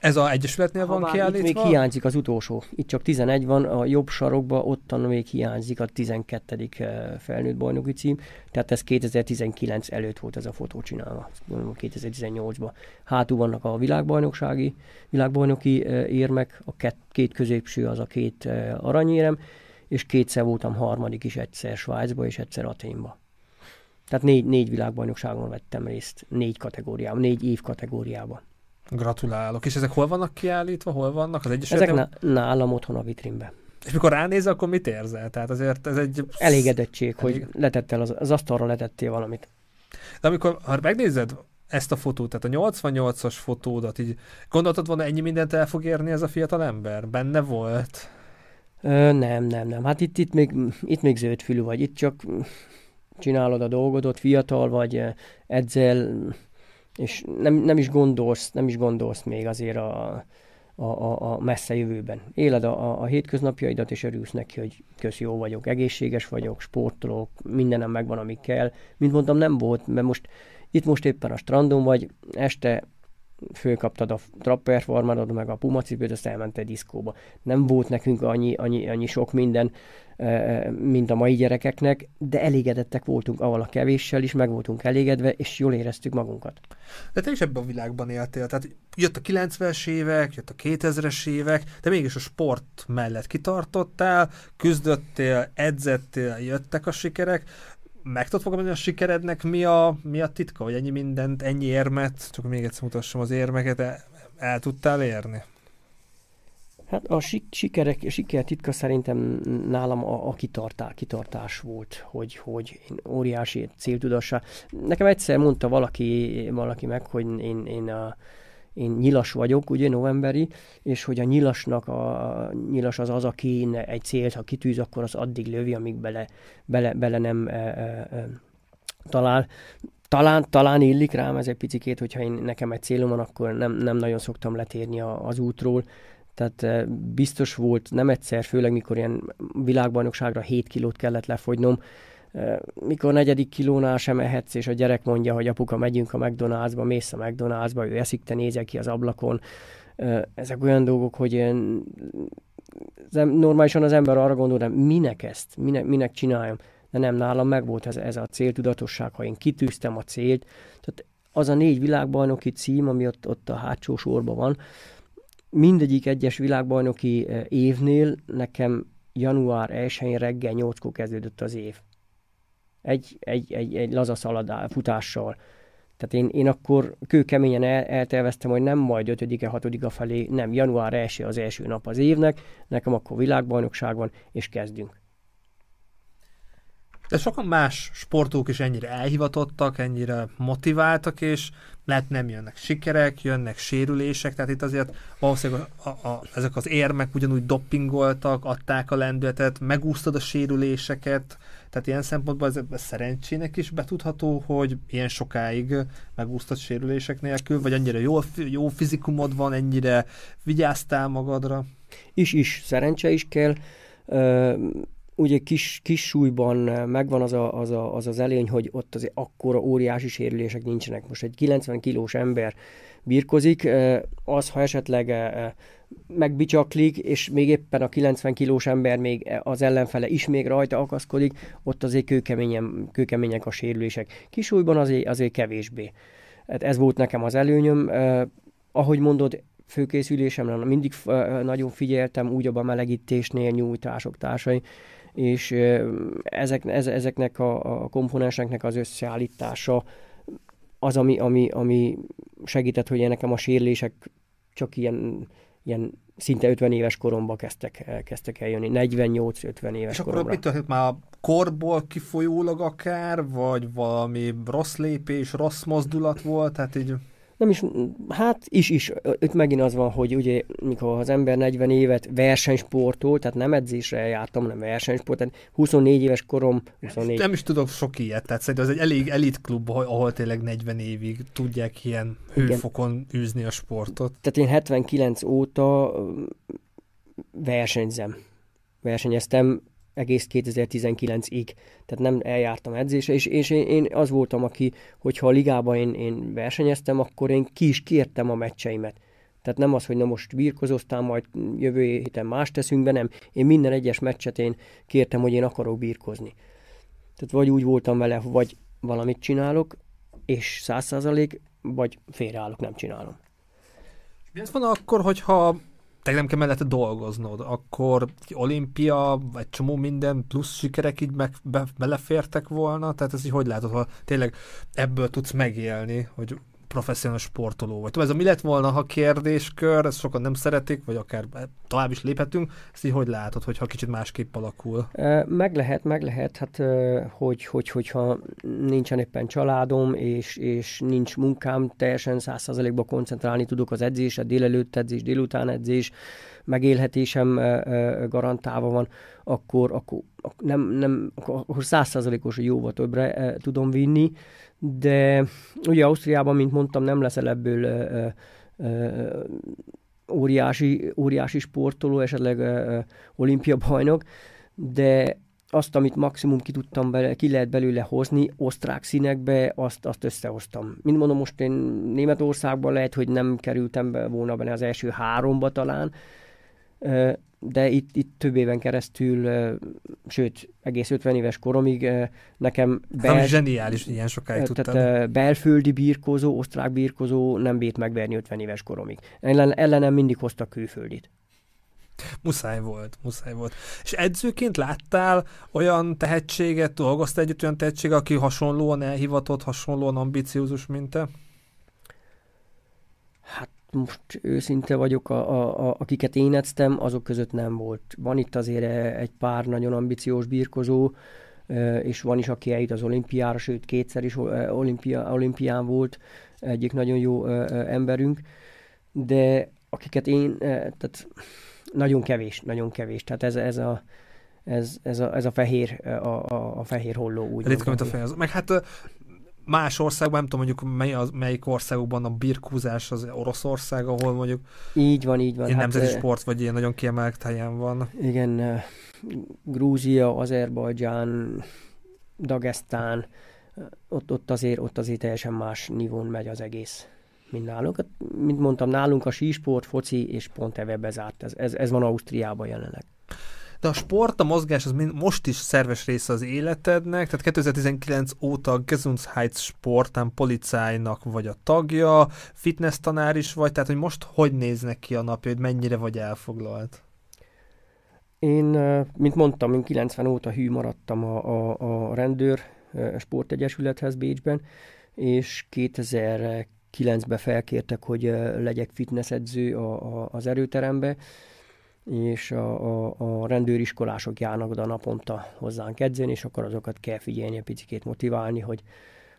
Ez a Egyesületnél van kiállítva? Itt még hiányzik az utolsó. Itt csak 11 van, a jobb sarokban ottan még hiányzik a 12. Eh, felnőtt bajnoki cím. Tehát ez 2019 előtt volt ez a fotó csinálva, 2018-ban. Hátul vannak a világbajnoksági, világbajnoki eh, érmek, a két, két középső az a két eh, aranyérem, és kétszer voltam harmadik is, egyszer Svájcba és egyszer Aténba. Tehát négy, négy világbajnokságon vettem részt, négy kategóriában, négy év kategóriában. Gratulálok. És ezek hol vannak kiállítva? Hol vannak? Az Ezek ná- nálam otthon a vitrínben. És mikor ránézel, akkor mit érzel? Tehát azért ez egy... Elégedettség, Elég... hogy letettél az, az asztalra letettél valamit. De amikor, ha megnézed ezt a fotót, tehát a 88-as fotódat, így gondoltad volna ennyi mindent el fog érni ez a fiatal ember? Benne volt? Ö, nem, nem, nem. Hát itt, itt, még, itt még zöldfülű vagy. Itt csak csinálod a dolgodot, fiatal vagy, edzel, és nem, nem, is gondolsz, nem is gondolsz még azért a, a, a, a messze jövőben. Éled a, a, a hétköznapjaidat, és örülsz neki, hogy kösz jó vagyok, egészséges vagyok, sportolok, mindenem megvan, ami kell. Mint mondtam, nem volt, mert most itt most éppen a strandon vagy, este fölkaptad a trapper farmadod, meg a pumacipőt, azt elmentél diszkóba. Nem volt nekünk annyi, annyi, annyi sok minden, mint a mai gyerekeknek, de elégedettek voltunk avval a kevéssel is, meg voltunk elégedve, és jól éreztük magunkat. De te is ebben a világban éltél, tehát jött a 90-es évek, jött a 2000-es évek, de mégis a sport mellett kitartottál, küzdöttél, edzettél, jöttek a sikerek, meg tudod fogalmazni, a sikerednek mi a, mi a titka, hogy ennyi mindent, ennyi érmet, csak még egyszer mutassam az érmeket, el, el tudtál érni? Hát a sikerek, a siker titka szerintem nálam a, a kitartás, kitartás volt, hogy, hogy én óriási céltudassá. Nekem egyszer mondta valaki, valaki meg, hogy én, én a, én nyilas vagyok, ugye novemberi, és hogy a nyilasnak a, nyilas az az, aki egy célt, ha kitűz, akkor az addig lövi, amíg bele, bele, bele nem e, e, e, talál. Talán, talán illik rám ez egy picikét, hogyha én, nekem egy célom van, akkor nem, nem nagyon szoktam letérni a, az útról, tehát e, biztos volt, nem egyszer, főleg mikor ilyen világbajnokságra 7 kilót kellett lefogynom, mikor negyedik kilónál sem ehetsz, és a gyerek mondja, hogy apuka, megyünk a McDonald'sba, mész a McDonald'sba, ő eszik, te nézel ki az ablakon. Ezek olyan dolgok, hogy normálisan az ember arra gondol, de minek ezt, minek, minek csináljam? De nem, nálam megvolt ez, ez a céltudatosság, ha én kitűztem a célt. Tehát az a négy világbajnoki cím, ami ott, ott a hátsó sorban van, mindegyik egyes világbajnoki évnél nekem január 1-én reggel 8-kor kezdődött az év egy, egy, egy, egy laza szaladá, futással. Tehát én, én akkor kőkeményen el, elterveztem, hogy nem majd 5-e, 6 felé, nem, január 1 az első nap az évnek, nekem akkor világbajnokság van, és kezdünk. De sokan más sportok is ennyire elhivatottak, ennyire motiváltak, és lehet nem jönnek sikerek, jönnek sérülések, tehát itt azért valószínűleg a, a, a, ezek az érmek ugyanúgy doppingoltak, adták a lendületet, megúsztad a sérüléseket, tehát ilyen szempontból ez, ez szerencsének is betudható, hogy ilyen sokáig megúsztad sérülések nélkül, vagy annyira jó, jó fizikumod van, ennyire vigyáztál magadra? Is, is, szerencse is kell. Ugye kis, kis súlyban megvan az, a, az, a, az az előny, hogy ott azért akkora óriási sérülések nincsenek. Most egy 90 kilós ember birkozik, az, ha esetleg megbicsaklik, és még éppen a 90 kilós ember még az ellenfele is még rajta akaszkodik, ott azért kőkeményen, kőkemények a sérülések. Kisúlyban azért, azért kevésbé. Hát ez volt nekem az előnyöm. Eh, ahogy mondod, főkészülésemre mindig eh, nagyon figyeltem, úgy a melegítésnél, nyújtások társai, és eh, ezek, ez, ezeknek a, a komponenseknek az összeállítása az, ami, ami, ami segített, hogy nekem a sérülések csak ilyen ilyen szinte 50 éves koromba kezdtek, kezdtek eljönni, 48-50 éves És akkor mit történt? Már a korból kifolyólag akár, vagy valami rossz lépés, rossz mozdulat volt, tehát így nem is, hát is is. Itt megint az van, hogy ugye, mikor az ember 40 évet versenysportol, tehát nem edzésre jártam, hanem versenysport, tehát 24 éves korom, 24. Nem is tudok sok ilyet, tehát szerintem ez egy elég elit klub, ahol tényleg 40 évig tudják ilyen hőfokon Igen. űzni a sportot. Tehát én 79 óta versenyzem. Versenyeztem egész 2019-ig, tehát nem eljártam edzésre, és, és én, én az voltam, aki, hogyha a ligában én, én versenyeztem, akkor én ki is kértem a meccseimet. Tehát nem az, hogy na most birkozoztál, majd jövő héten más teszünk be, nem. Én minden egyes meccset én kértem, hogy én akarok birkozni. Tehát vagy úgy voltam vele, vagy valamit csinálok, és száz százalék, vagy félreállok, nem csinálom. Mi van akkor, hogyha te kell mellette dolgoznod, akkor olimpia, vagy csomó minden plusz sikerek így meg, be, belefértek volna, tehát ez így hogy látod, ha tényleg ebből tudsz megélni, hogy professzionális sportoló vagy. Ez a mi lett volna, ha kérdéskör, ezt sokan nem szeretik, vagy akár tovább is léphetünk, ezt így hogy látod, hogyha kicsit másképp alakul? Meg lehet, meg lehet, hát hogy, hogy, hogyha nincsen éppen családom, és, és nincs munkám, teljesen százszerzalékban koncentrálni tudok az edzésre, délelőtt edzés, délután edzés, megélhetésem garantálva van, akkor, akkor nem, nem, akkor százszerzalékos, hogy jóval többre tudom vinni, de ugye Ausztriában, mint mondtam, nem leszel ebből ö, ö, óriási, óriási sportoló, esetleg ö, olimpia bajnok, de azt, amit maximum ki tudtam bele, ki lehet belőle hozni, osztrák színekbe, azt, azt összehoztam. Mint mondom, most én Németországban lehet, hogy nem kerültem be volna benne az első háromba talán, de itt, itt több éven keresztül, sőt, egész 50 éves koromig nekem... Bel... Nem zseniális, ilyen sokáig tudtam. Tehát belföldi birkózó, osztrák birkózó nem bít megverni 50 éves koromig. Ellen, ellenem mindig hoztak külföldit. Muszáj volt, muszáj volt. És edzőként láttál olyan tehetséget, dolgoztál együtt olyan tehetséget, aki hasonlóan elhivatott, hasonlóan ambiciózus, mint te? Hát most őszinte vagyok, a, a, a, akiket én edztem, azok között nem volt. Van itt azért egy pár nagyon ambiciós birkozó, és van is, aki eljut az olimpiára, sőt kétszer is olimpia, olimpián volt, egyik nagyon jó emberünk, de akiket én, tehát nagyon kevés, nagyon kevés. Tehát ez, ez a, ez, ez, a, ez a fehér, a, a, a fehér holló úgy. Ritka, mint a fehér. Meg hát más országban, nem tudom mondjuk mely az, melyik országokban a birkúzás az Oroszország, ahol mondjuk így van, így van. Ilyen hát, nemzeti sport, vagy ilyen nagyon kiemelt helyen van. Igen, Grúzia, Azerbajdzsán, Dagestán, ott, ott, azért, ott azért teljesen más nívón megy az egész, mint nálunk. Hát, mint mondtam, nálunk a sísport, foci és pont ebbe bezárt. Ez, ez, ez van Ausztriában jelenleg. De a sport, a mozgás az mind, most is szerves része az életednek, tehát 2019 óta a Gesundheit Sportán policájnak vagy a tagja, fitness tanár is vagy, tehát hogy most hogy néznek ki a napja, hogy mennyire vagy elfoglalt? Én, mint mondtam, én 90 óta hű maradtam a, a, a rendőr sportegyesülethez Bécsben, és 2009-ben felkértek, hogy legyek fitnessedző a, a, az erőterembe, és a, a, a rendőriskolások járnak oda naponta hozzánk edzeni, és akkor azokat kell figyelni, picit motiválni, hogy,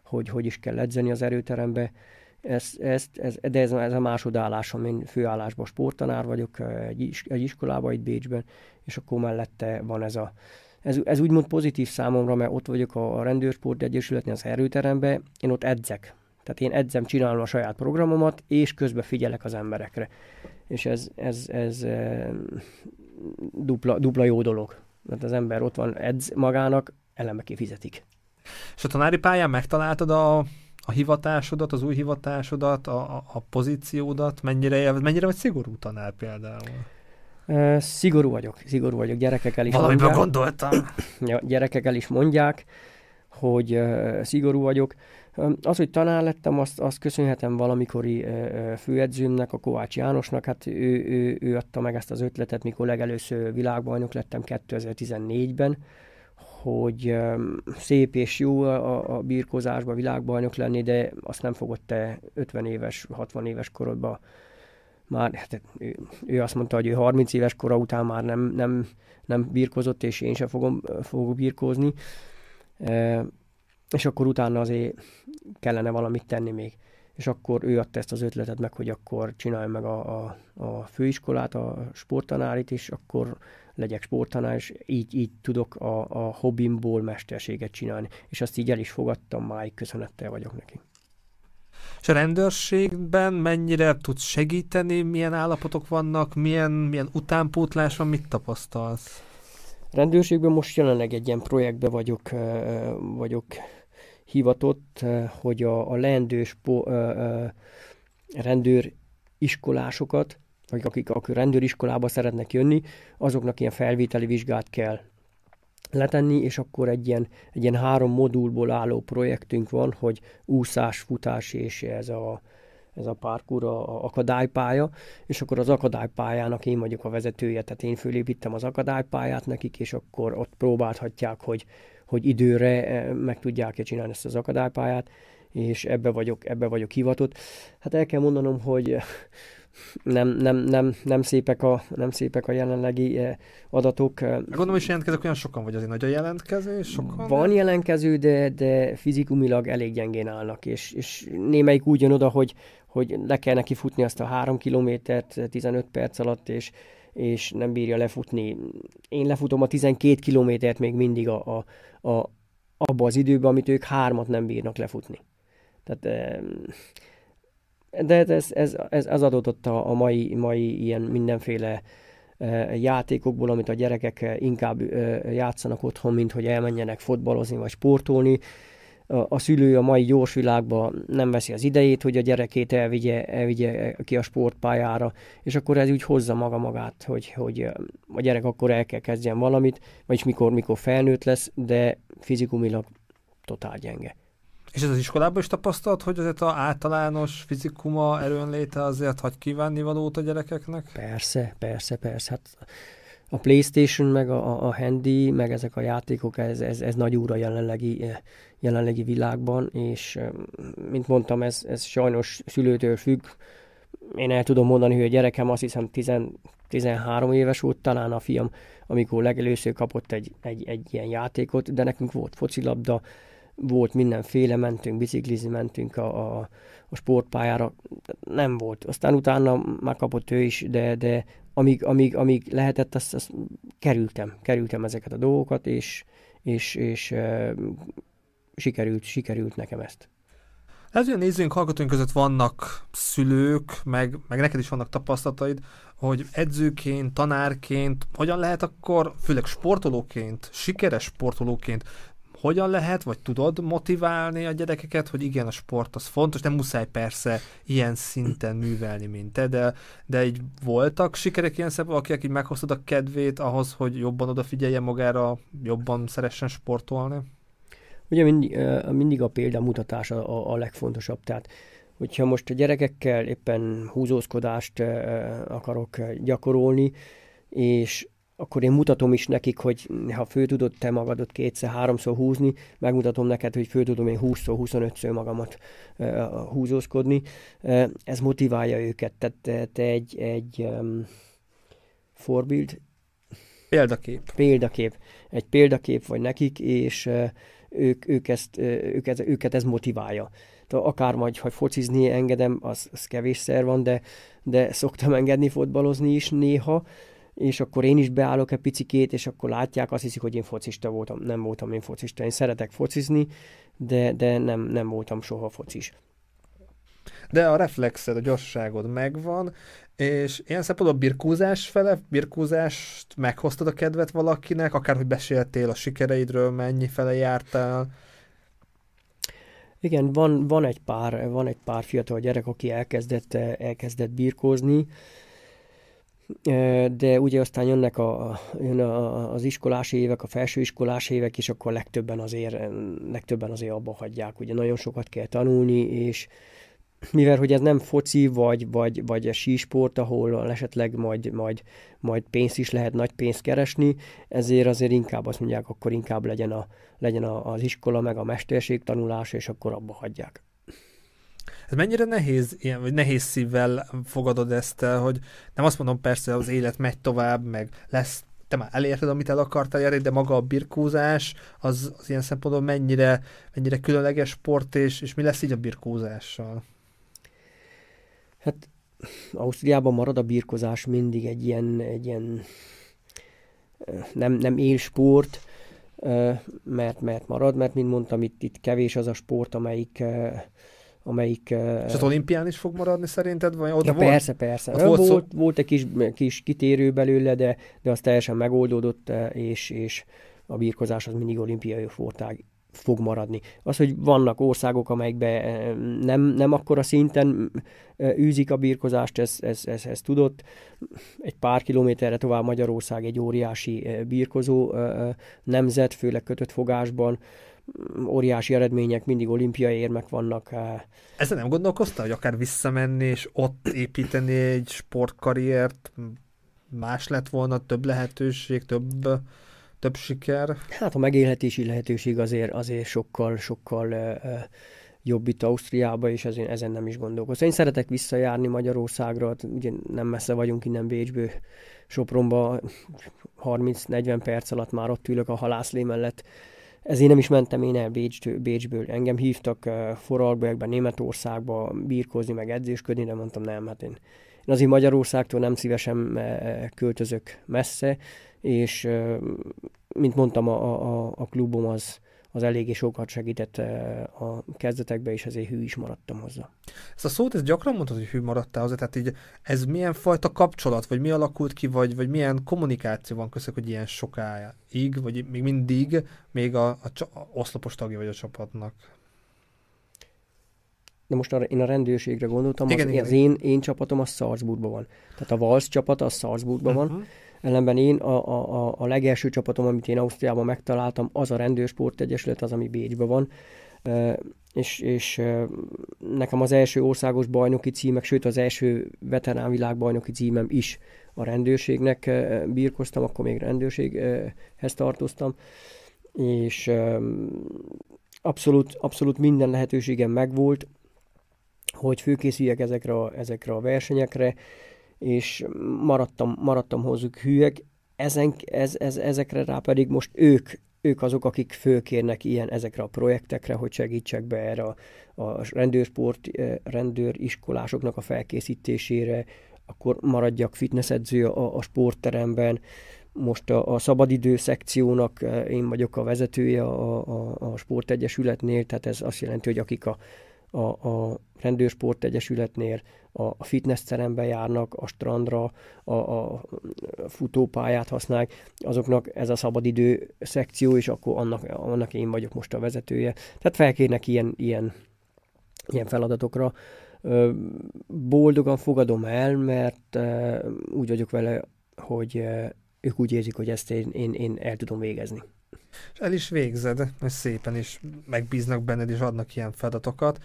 hogy hogy is kell edzeni az erőterembe. Ezt, ezt, ez, de ez, ez a másodállásom, én főállásban sporttanár vagyok egy, egy iskolában itt Bécsben, és akkor mellette van ez a ez, ez úgymond pozitív számomra, mert ott vagyok a, a Rendőrsport Egyesületnél az erőteremben, én ott edzek. Tehát én edzem, csinálom a saját programomat, és közben figyelek az emberekre. És ez, ez, ez dupla, dupla jó dolog. Mert az ember ott van, edz magának, eleme kifizetik. És a tanári pályán megtaláltad a, a hivatásodat, az új hivatásodat, a, a, pozíciódat, mennyire, mennyire vagy szigorú tanár például? Uh, szigorú vagyok, szigorú vagyok, gyerekekkel is Valamiben mondják. gondoltam. ja, gyerekekkel is mondják, hogy uh, szigorú vagyok. Az, hogy tanár lettem, azt, azt köszönhetem valamikori főedzőmnek, a Kovács Jánosnak. Hát ő, ő, ő adta meg ezt az ötletet, mikor legelőször világbajnok lettem 2014-ben, hogy szép és jó a, a birkózásban világbajnok lenni, de azt nem fogod te 50 éves, 60 éves korodban már, hát ő, ő azt mondta, hogy ő 30 éves kora után már nem, nem, nem birkozott, és én sem fogom, fogok birkózni és akkor utána azért kellene valamit tenni még. És akkor ő adta ezt az ötletet meg, hogy akkor csinálj meg a, a, a főiskolát, a sporttanárit, és akkor legyek sporttanár, és így, így tudok a, a hobbimból mesterséget csinálni. És azt így el is fogadtam, máig köszönettel vagyok neki. És a rendőrségben mennyire tudsz segíteni, milyen állapotok vannak, milyen, milyen utánpótlás van, mit tapasztalsz? Rendőrségben most jelenleg egy ilyen projektben vagyok, vagyok hivatott, hogy a, a leendő spo, rendőr iskolásokat, vagy akik, akik rendőriskolába szeretnek jönni, azoknak ilyen felvételi vizsgát kell letenni, és akkor egy ilyen, egy ilyen három modulból álló projektünk van, hogy úszás, futás és ez a, ez a parkour, a, akadálypálya, és akkor az akadálypályának én vagyok a vezetője, tehát én fölépítem az akadálypályát nekik, és akkor ott próbálhatják, hogy, hogy időre eh, meg tudják-e csinálni ezt az akadálypályát, és ebbe vagyok, ebbe vagyok hivatott. Hát el kell mondanom, hogy nem, nem, nem, nem, szépek a, nem szépek a jelenlegi eh, adatok. Gondolom, hogy jelentkezők olyan sokan, vagy azért nagy a jelentkezés? Sokan? Van jelentkező, de, de fizikumilag elég gyengén állnak, és, és némelyik úgy jön oda, hogy, hogy le kell neki futni azt a három kilométert 15 perc alatt, és, és nem bírja lefutni. Én lefutom a 12 kilométert még mindig a, a, a, abba az időben, amit ők hármat nem bírnak lefutni. Tehát, de ez, ez, ez, ez adódott a, a mai, mai ilyen mindenféle játékokból, amit a gyerekek inkább játszanak otthon, mint hogy elmenjenek fotbalozni vagy sportolni a szülő a mai gyors világban nem veszi az idejét, hogy a gyerekét elvigye, elvigye ki a sportpályára, és akkor ez úgy hozza maga magát, hogy, hogy a gyerek akkor el kell kezdjen valamit, vagyis mikor, mikor felnőtt lesz, de fizikumilag totál gyenge. És ez az iskolában is tapasztalt, hogy azért az általános fizikuma erőnléte azért hagy kívánni valót a gyerekeknek? Persze, persze, persze. Hát a Playstation, meg a, a Handy, meg ezek a játékok, ez, ez, ez nagy úra jelenlegi, jelenlegi világban, és mint mondtam, ez, ez sajnos szülőtől függ. Én el tudom mondani, hogy a gyerekem azt hiszem 10, 13 éves volt, talán a fiam, amikor legelőször kapott egy, egy, egy ilyen játékot, de nekünk volt focilabda, volt mindenféle, mentünk, biciklizni mentünk a, a, a sportpályára, nem volt. Aztán utána már kapott ő is, de, de amíg, amíg, amíg lehetett, azt, azt kerültem, kerültem ezeket a dolgokat, és, és, és sikerült, sikerült nekem ezt. Ez olyan nézőink, hallgatóink között vannak szülők, meg, meg neked is vannak tapasztalataid, hogy edzőként, tanárként, hogyan lehet akkor, főleg sportolóként, sikeres sportolóként hogyan lehet, vagy tudod motiválni a gyerekeket, hogy igen, a sport az fontos, nem muszáj persze ilyen szinten művelni, mint te, de, de így voltak sikerek ilyen szemben, akik így meghoztad a kedvét ahhoz, hogy jobban odafigyeljen magára, jobban szeressen sportolni? Ugye mindig, mindig a példamutatás a, a legfontosabb, tehát hogyha most a gyerekekkel éppen húzózkodást akarok gyakorolni, és akkor én mutatom is nekik, hogy ha fő tudod te magadot kétszer, háromszor húzni, megmutatom neked, hogy fő tudom én 20-szor, 25-ször magamat uh, húzózkodni. Uh, ez motiválja őket. Tehát te, egy, egy um, forbild, Példakép. Példakép. Egy példakép vagy nekik, és ők, ők ezt, őket, őket ez motiválja. De akár majd, ha focizni engedem, az, az kevésszer van, de, de szoktam engedni fotbalozni is néha, és akkor én is beállok egy picikét, és akkor látják, azt hiszik, hogy én focista voltam. Nem voltam én focista. Én szeretek focizni, de, de nem, nem voltam soha focis. De a reflexed, a gyorsaságod megvan, és ilyen szempontból birkózás fele, birkózást meghoztad a kedvet valakinek, akár hogy beséltél a sikereidről, mennyi fele jártál? Igen, van, van, egy pár, van egy pár fiatal gyerek, aki elkezdett, elkezdett birkózni, de ugye aztán jönnek a, jön a, az iskolás évek, a felsőiskolás évek, és akkor legtöbben azért, legtöbben azért abba hagyják. Ugye nagyon sokat kell tanulni, és mivel hogy ez nem foci, vagy, vagy, vagy a sísport, ahol esetleg majd, majd, majd pénzt is lehet nagy pénzt keresni, ezért azért inkább azt mondják, akkor inkább legyen, a, legyen a, az iskola, meg a mesterség tanulása, és akkor abba hagyják. Ez mennyire nehéz, ilyen, vagy nehéz szívvel fogadod ezt el, hogy nem azt mondom persze, az élet megy tovább, meg lesz te már elérted, amit el akartál érni, de maga a birkózás, az, az ilyen szempontból mennyire, mennyire különleges sport, és, és mi lesz így a birkózással? Hát Ausztriában marad a birkozás mindig egy ilyen, egy ilyen nem, nem élsport, mert, mert marad, mert mint mondtam, itt, itt kevés az a sport, amelyik amelyik... És az olimpián is fog maradni szerinted? Vagy oda ja, volt? persze, persze. Ott volt, volt, szó... volt egy kis, kis kitérő belőle, de, de az teljesen megoldódott, és, és a birkozás az mindig olimpiai sportág fog maradni. Az, hogy vannak országok, amelyekben eh, nem, nem akkora szinten eh, űzik a birkozást, ez, ez, ez, ez tudott. Egy pár kilométerre tovább Magyarország egy óriási eh, birkozó nemzet, főleg kötött fogásban, óriási eredmények, mindig olimpiai érmek vannak. Ezzel nem gondolkoztál, hogy akár visszamenni és ott építeni egy sportkarriert, más lett volna, több lehetőség, több több siker? Hát a megélhetési lehetőség azért, azért sokkal, sokkal jobb itt Ausztriába, és ezért ezen nem is gondolkozom. Én szeretek visszajárni Magyarországra, hát ugye nem messze vagyunk innen Bécsből, Sopronba 30-40 perc alatt már ott ülök a halászlé mellett. Ezért nem is mentem én el Bécs, Bécsből. Engem hívtak uh, Foralbergbe, Németországba birkózni, meg edzésködni, de mondtam nem, hát én, én azért Magyarországtól nem szívesen költözök messze, és mint mondtam, a, a, a klubom az, az eléggé sokat segített a kezdetekben, és ezért hű is maradtam hozzá. Ezt a szót, ez gyakran mondtad, hogy hű maradtál hozzá, tehát így ez milyen fajta kapcsolat, vagy mi alakult ki, vagy, vagy milyen kommunikáció van között, hogy ilyen sokáig, vagy még mindig még a, a, a oszlopos tagja vagy a csapatnak? De most arra, én a rendőrségre gondoltam, igen, az, igen, az én, én csapatom az Salzburgban van. Tehát a Valsz csapat az Salzburgban uh-huh. van, ellenben én a, a, a legelső csapatom, amit én Ausztriában megtaláltam, az a Rendőrsport Egyesület, az, ami Bécsben van, e, és, és nekem az első országos bajnoki címek, sőt az első veterán világbajnoki címem is a rendőrségnek birkoztam, akkor még rendőrséghez tartoztam, és abszolút, abszolút minden lehetőségem megvolt, hogy főkészüljek ezekre a, ezekre a versenyekre, és maradtam, maradtam hozzuk hűek, ezen, ez, ez, ezekre rá pedig most ők, ők azok, akik fölkérnek ilyen ezekre a projektekre, hogy segítsek be erre a, a rendőrsport, eh, rendőriskolásoknak a felkészítésére, akkor maradjak fitnessedző a, a sportteremben, most a, a szabadidő szekciónak eh, én vagyok a vezetője a, a, a sportegyesületnél, tehát ez azt jelenti, hogy akik a a, a rendőrsport egyesületnél a, a fitnessterembe járnak, a strandra, a, a futópályát használják, azoknak ez a szabadidő szekció, és akkor annak, annak én vagyok most a vezetője. Tehát felkérnek ilyen, ilyen, ilyen feladatokra. Boldogan fogadom el, mert úgy vagyok vele, hogy ők úgy érzik, hogy ezt én, én, én el tudom végezni. És el is végzed, és szépen is megbíznak benned, és adnak ilyen feladatokat.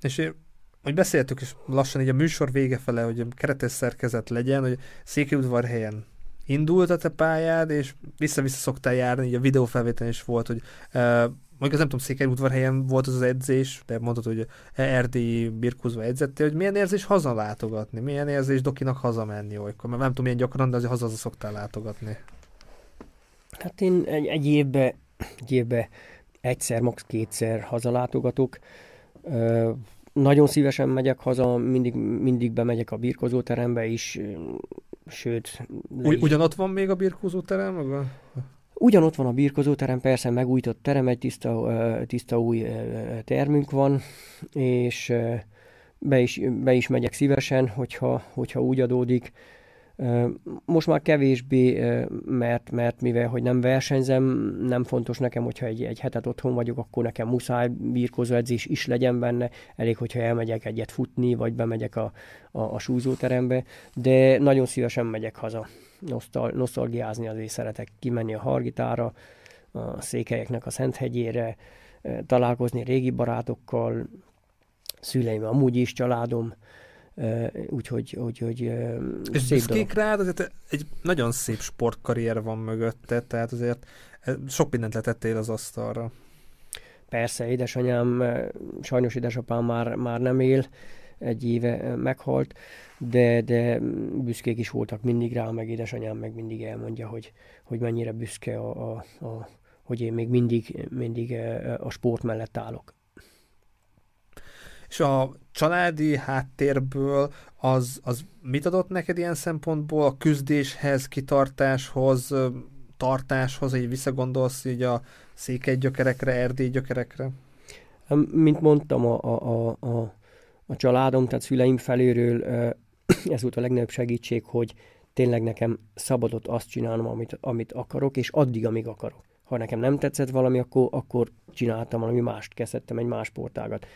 És én, hogy beszéltük is lassan így a műsor vége fele, hogy keretes szerkezet legyen, hogy Székelyudvarhelyen indult a te pályád, és vissza-vissza szoktál járni, így a videófelvétel is volt, hogy uh, mondjuk az nem tudom, Székelyudvarhelyen volt az az edzés, de mondtad, hogy erdélyi birkózva edzettél, hogy milyen érzés hazalátogatni, milyen érzés Dokinak hazamenni olykor, mert nem tudom, milyen gyakran, de azért haza szoktál látogatni. Hát én egy, egy évbe, egy évbe egyszer, max. kétszer hazalátogatok. Ö, nagyon szívesen megyek haza, mindig, mindig bemegyek a birkozóterembe is, sőt... Ugy, ugyanott van még a birkozóterem? Maga? Ugyanott van a birkozóterem, persze megújított terem, egy tiszta, tiszta új termünk van, és be is, be is megyek szívesen, hogyha, hogyha úgy adódik. Most már kevésbé, mert, mert mivel hogy nem versenyzem, nem fontos nekem, hogyha egy, egy hetet otthon vagyok, akkor nekem muszáj birkózó edzés is legyen benne, elég, hogyha elmegyek egyet futni, vagy bemegyek a, a, a súzóterembe, de nagyon szívesen megyek haza. Nosztal, nosztalgiázni azért szeretek kimenni a Hargitára, a székelyeknek a Szenthegyére, találkozni régi barátokkal, szüleim amúgy is, családom, úgyhogy úgy, úgy, És szép büszkék rád, azért egy nagyon szép sportkarrier van mögötte, tehát azért sok mindent letettél az asztalra. Persze, édesanyám, sajnos édesapám már, már nem él, egy éve meghalt, de, de büszkék is voltak mindig rá, meg édesanyám meg mindig elmondja, hogy, hogy mennyire büszke, a, a, a, hogy én még mindig, mindig a sport mellett állok. És a családi háttérből az, az mit adott neked ilyen szempontból a küzdéshez, kitartáshoz, tartáshoz, hogy visszagondolsz így a székely gyökerekre, erdély gyökerekre? Mint mondtam, a, a, a, a családom, tehát szüleim felőről [clears throat] ez volt a legnagyobb segítség, hogy tényleg nekem szabadott azt csinálnom, amit, amit akarok, és addig, amíg akarok. Ha nekem nem tetszett valami, akkor, akkor csináltam valami mást, kezdtem egy más sportágat.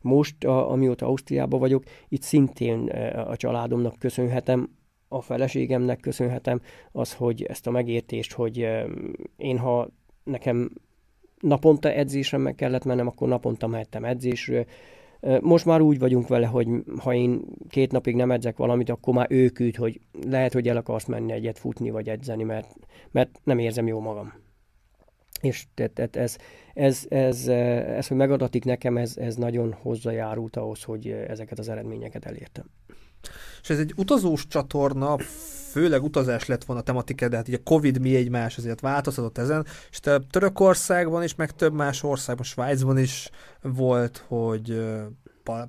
Most, a, amióta Ausztriában vagyok, itt szintén e, a családomnak köszönhetem, a feleségemnek köszönhetem az, hogy ezt a megértést, hogy e, én ha nekem naponta edzésre meg kellett mennem, akkor naponta mehettem edzésre. E, most már úgy vagyunk vele, hogy ha én két napig nem edzek valamit, akkor már ő küld, hogy lehet, hogy el akarsz menni egyet futni vagy edzeni, mert, mert nem érzem jó magam. És tehát ez, ez, ez, ez, hogy megadatik nekem, ez, ez nagyon hozzájárult ahhoz, hogy ezeket az eredményeket elértem. És ez egy utazós csatorna, főleg utazás lett volna a tematika, de hát így a Covid mi egymás azért változtatott ezen, és te Törökországban is, meg több más országban, Svájcban is volt, hogy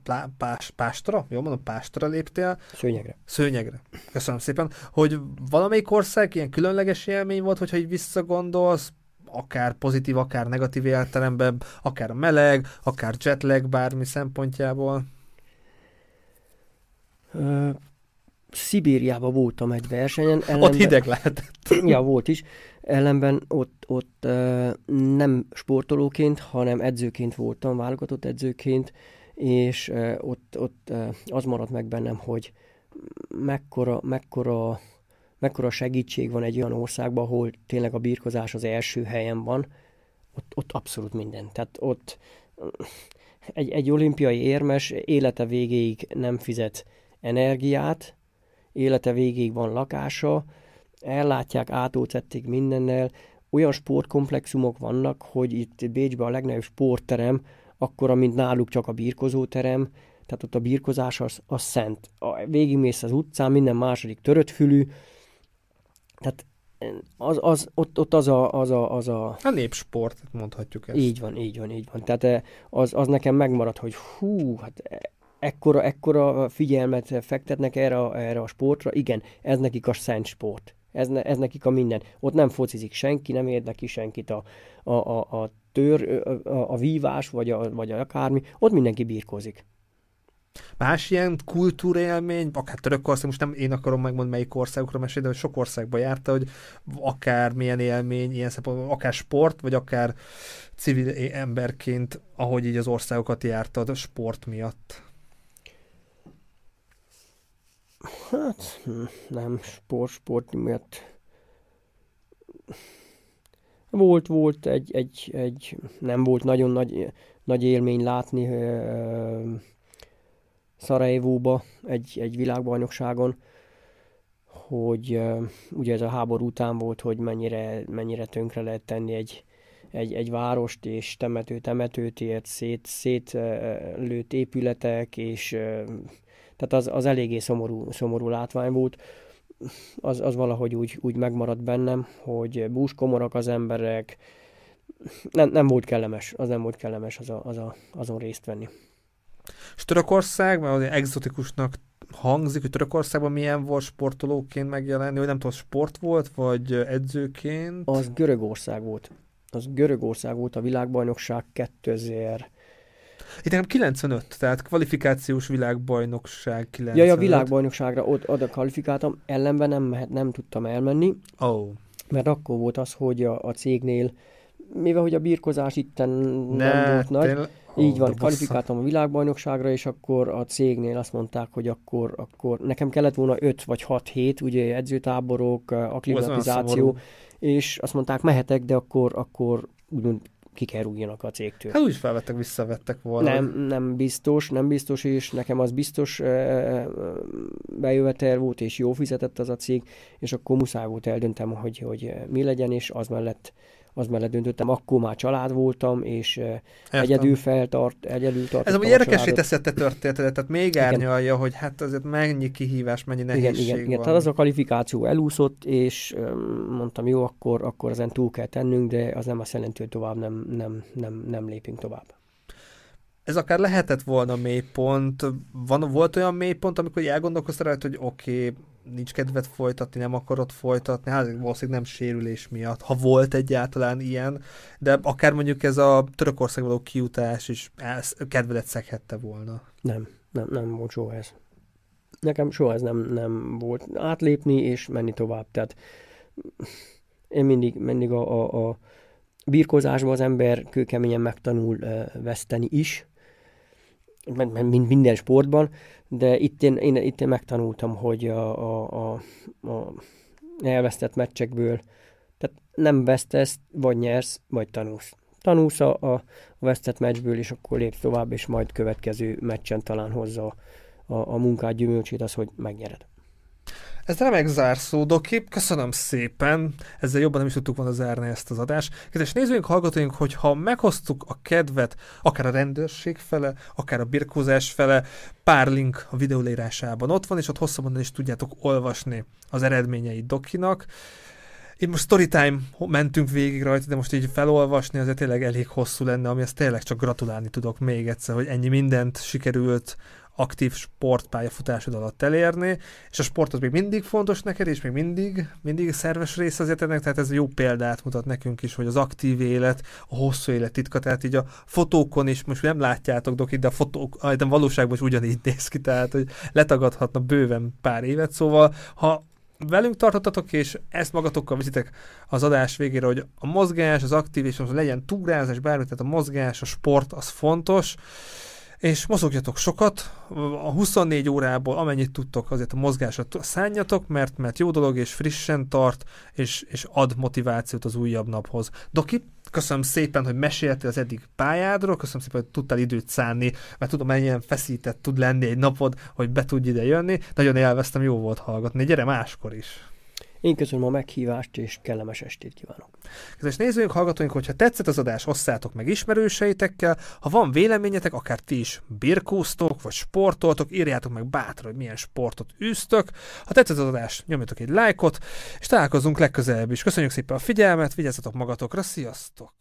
pá, pás, Pástra, jól mondom, Pástra léptél. Szőnyegre. Szőnyegre. Köszönöm szépen. Hogy valamelyik ország ilyen különleges élmény volt, hogyha így visszagondolsz, akár pozitív, akár negatív értelemben, akár meleg, akár jetlag bármi szempontjából? Uh, Szibériában voltam egy versenyen. Ellenben, ott hideg lehetett. Ja, volt is. Ellenben ott, ott uh, nem sportolóként, hanem edzőként voltam, válogatott edzőként, és uh, ott, ott uh, az maradt meg bennem, hogy mekkora, mekkora mekkora segítség van egy olyan országban, ahol tényleg a birkozás az első helyen van, ott, ott abszolút minden. Tehát ott egy, egy olimpiai érmes élete végéig nem fizet energiát, élete végéig van lakása, ellátják, átócették mindennel, olyan sportkomplexumok vannak, hogy itt Bécsben a legnagyobb sportterem, akkor, mint náluk csak a birkozóterem, tehát ott a birkozás az, az szent. A, végigmész az utcán, minden második törött fülű, tehát az, az, ott, ott az a, az a, az a... A népsport, mondhatjuk ezt. Így van, így van, így van. Tehát eh, az, az nekem megmaradt, hogy hú, hát ekkora, ekkora figyelmet fektetnek erre a, erre a sportra. Igen, ez nekik a szent sport. Ez, ne, ez nekik a minden. Ott nem focizik senki, nem érdekli senkit a, a, a, a tör, a, a vívás, vagy, a, vagy a akármi. Ott mindenki birkózik. Más ilyen kultúrélmény, akár Törökország, most nem én akarom megmondani, melyik országokra mesélni, de sok országba járta, hogy akár milyen élmény, ilyen szempontból, akár sport, vagy akár civil emberként, ahogy így az országokat jártad sport miatt. Hát nem, sport, sport miatt. Volt, volt egy, egy, egy nem volt nagyon nagy, nagy élmény látni Szarajevóba egy, egy világbajnokságon, hogy ugye ez a háború után volt, hogy mennyire, mennyire tönkre lehet tenni egy, egy, egy várost és temető temetőt ért, szét, szétlőtt épületek, és tehát az, az eléggé szomorú, szomorú látvány volt. Az, az valahogy úgy, úgy megmaradt bennem, hogy búskomorak az emberek, nem, nem volt kellemes, az nem volt kellemes az a, az a, azon részt venni. És Törökország, mert exotikusnak hangzik, hogy Törökországban milyen volt sportolóként megjelenni, hogy nem tudom, sport volt, vagy edzőként? Az Görögország volt. Az Görögország volt a világbajnokság 2000 itt nekem 95, tehát kvalifikációs világbajnokság 95. Ja, a világbajnokságra ott, oda kvalifikáltam, ellenben nem, mehet, nem tudtam elmenni. Oh. Mert akkor volt az, hogy a, a cégnél, mivel hogy a birkozás itten ne, nem volt nagy, tényleg? Így van, kvalifikáltam a világbajnokságra, és akkor a cégnél azt mondták, hogy akkor, akkor nekem kellett volna 5 vagy 6 hét, ugye edzőtáborok, akklimatizáció, és azt mondták, mehetek, de akkor, akkor úgymond kikerüljenek a cégtől. Hát úgy felvettek, visszavettek volna. Nem, nem biztos, nem biztos, és nekem az biztos bejövetel volt, és jó fizetett az a cég, és akkor muszáj volt eldöntem, hogy, hogy mi legyen, és az mellett az mellett döntöttem, akkor már család voltam, és Értem. egyedül feltart, egyedül tartottam Ez amúgy érdekesé teszi a te történetet, tehát még árnyalja, hogy hát azért mennyi kihívás, mennyi nehézség igen, igen, van. Igen, tehát az a kvalifikáció elúszott, és mondtam, jó, akkor, akkor ezen túl kell tennünk, de az nem azt jelenti, hogy tovább nem, nem, nem, nem lépünk tovább ez akár lehetett volna mélypont. Van, volt olyan mélypont, amikor elgondolkoztál rajta, hogy oké, okay, nincs kedved folytatni, nem akarod folytatni, hát valószínűleg nem sérülés miatt, ha volt egyáltalán ilyen, de akár mondjuk ez a Törökország való kiutás is kedvedet szeghette volna. Nem, nem, nem volt soha ez. Nekem soha ez nem, nem volt átlépni és menni tovább, tehát én mindig, mindig a, a, a birkozásban az ember kőkeményen megtanul veszteni is, mint minden sportban, de itt én, én, itt én megtanultam, hogy a, a, a, a elvesztett meccsekből, tehát nem vesztesz, vagy nyersz, vagy tanulsz. Tanulsz a, a vesztett meccsből, és akkor lépsz tovább, és majd következő meccsen talán hozza a, a, munkát gyümölcsét az, hogy megnyered. Ez remek zárszó, Doki. Köszönöm szépen. Ezzel jobban nem is tudtuk volna zárni ezt az adást. Kedves nézőink, hallgatóink, hogyha meghoztuk a kedvet, akár a rendőrség fele, akár a birkózás fele, pár link a videó leírásában ott van, és ott hosszabban is tudjátok olvasni az eredményeit Dokinak. Itt most storytime mentünk végig rajta, de most így felolvasni azért tényleg elég hosszú lenne, ami ezt tényleg csak gratulálni tudok még egyszer, hogy ennyi mindent sikerült aktív sportpályafutásod alatt elérni, és a sport az még mindig fontos neked, és még mindig, mindig szerves része az ennek, tehát ez jó példát mutat nekünk is, hogy az aktív élet, a hosszú élet titka, tehát így a fotókon is, most nem látjátok Doki, de a fotók, de valóságban is ugyanígy néz ki, tehát hogy letagadhatna bőven pár évet, szóval ha velünk tartottatok, és ezt magatokkal viszitek az adás végére, hogy a mozgás, az aktív, és az legyen túrázás, bármi, tehát a mozgás, a sport, az fontos, és mozogjatok sokat, a 24 órából amennyit tudtok, azért a mozgásra szálljatok, mert, mert jó dolog, és frissen tart, és, és ad motivációt az újabb naphoz. Doki, köszönöm szépen, hogy meséltél az eddig pályádról, köszönöm szépen, hogy tudtál időt szánni, mert tudom, mennyien feszített tud lenni egy napod, hogy be tudj ide jönni. Nagyon élveztem, jó volt hallgatni. Gyere máskor is! Én köszönöm a meghívást, és kellemes estét kívánok. Kedves nézőink, hallgatóink, hogyha tetszett az adás, osszátok meg ismerőseitekkel. Ha van véleményetek, akár ti is birkóztok, vagy sportoltok, írjátok meg bátran, hogy milyen sportot űztök. Ha tetszett az adás, nyomjatok egy lájkot, és találkozunk legközelebb is. Köszönjük szépen a figyelmet, vigyázzatok magatokra, sziasztok!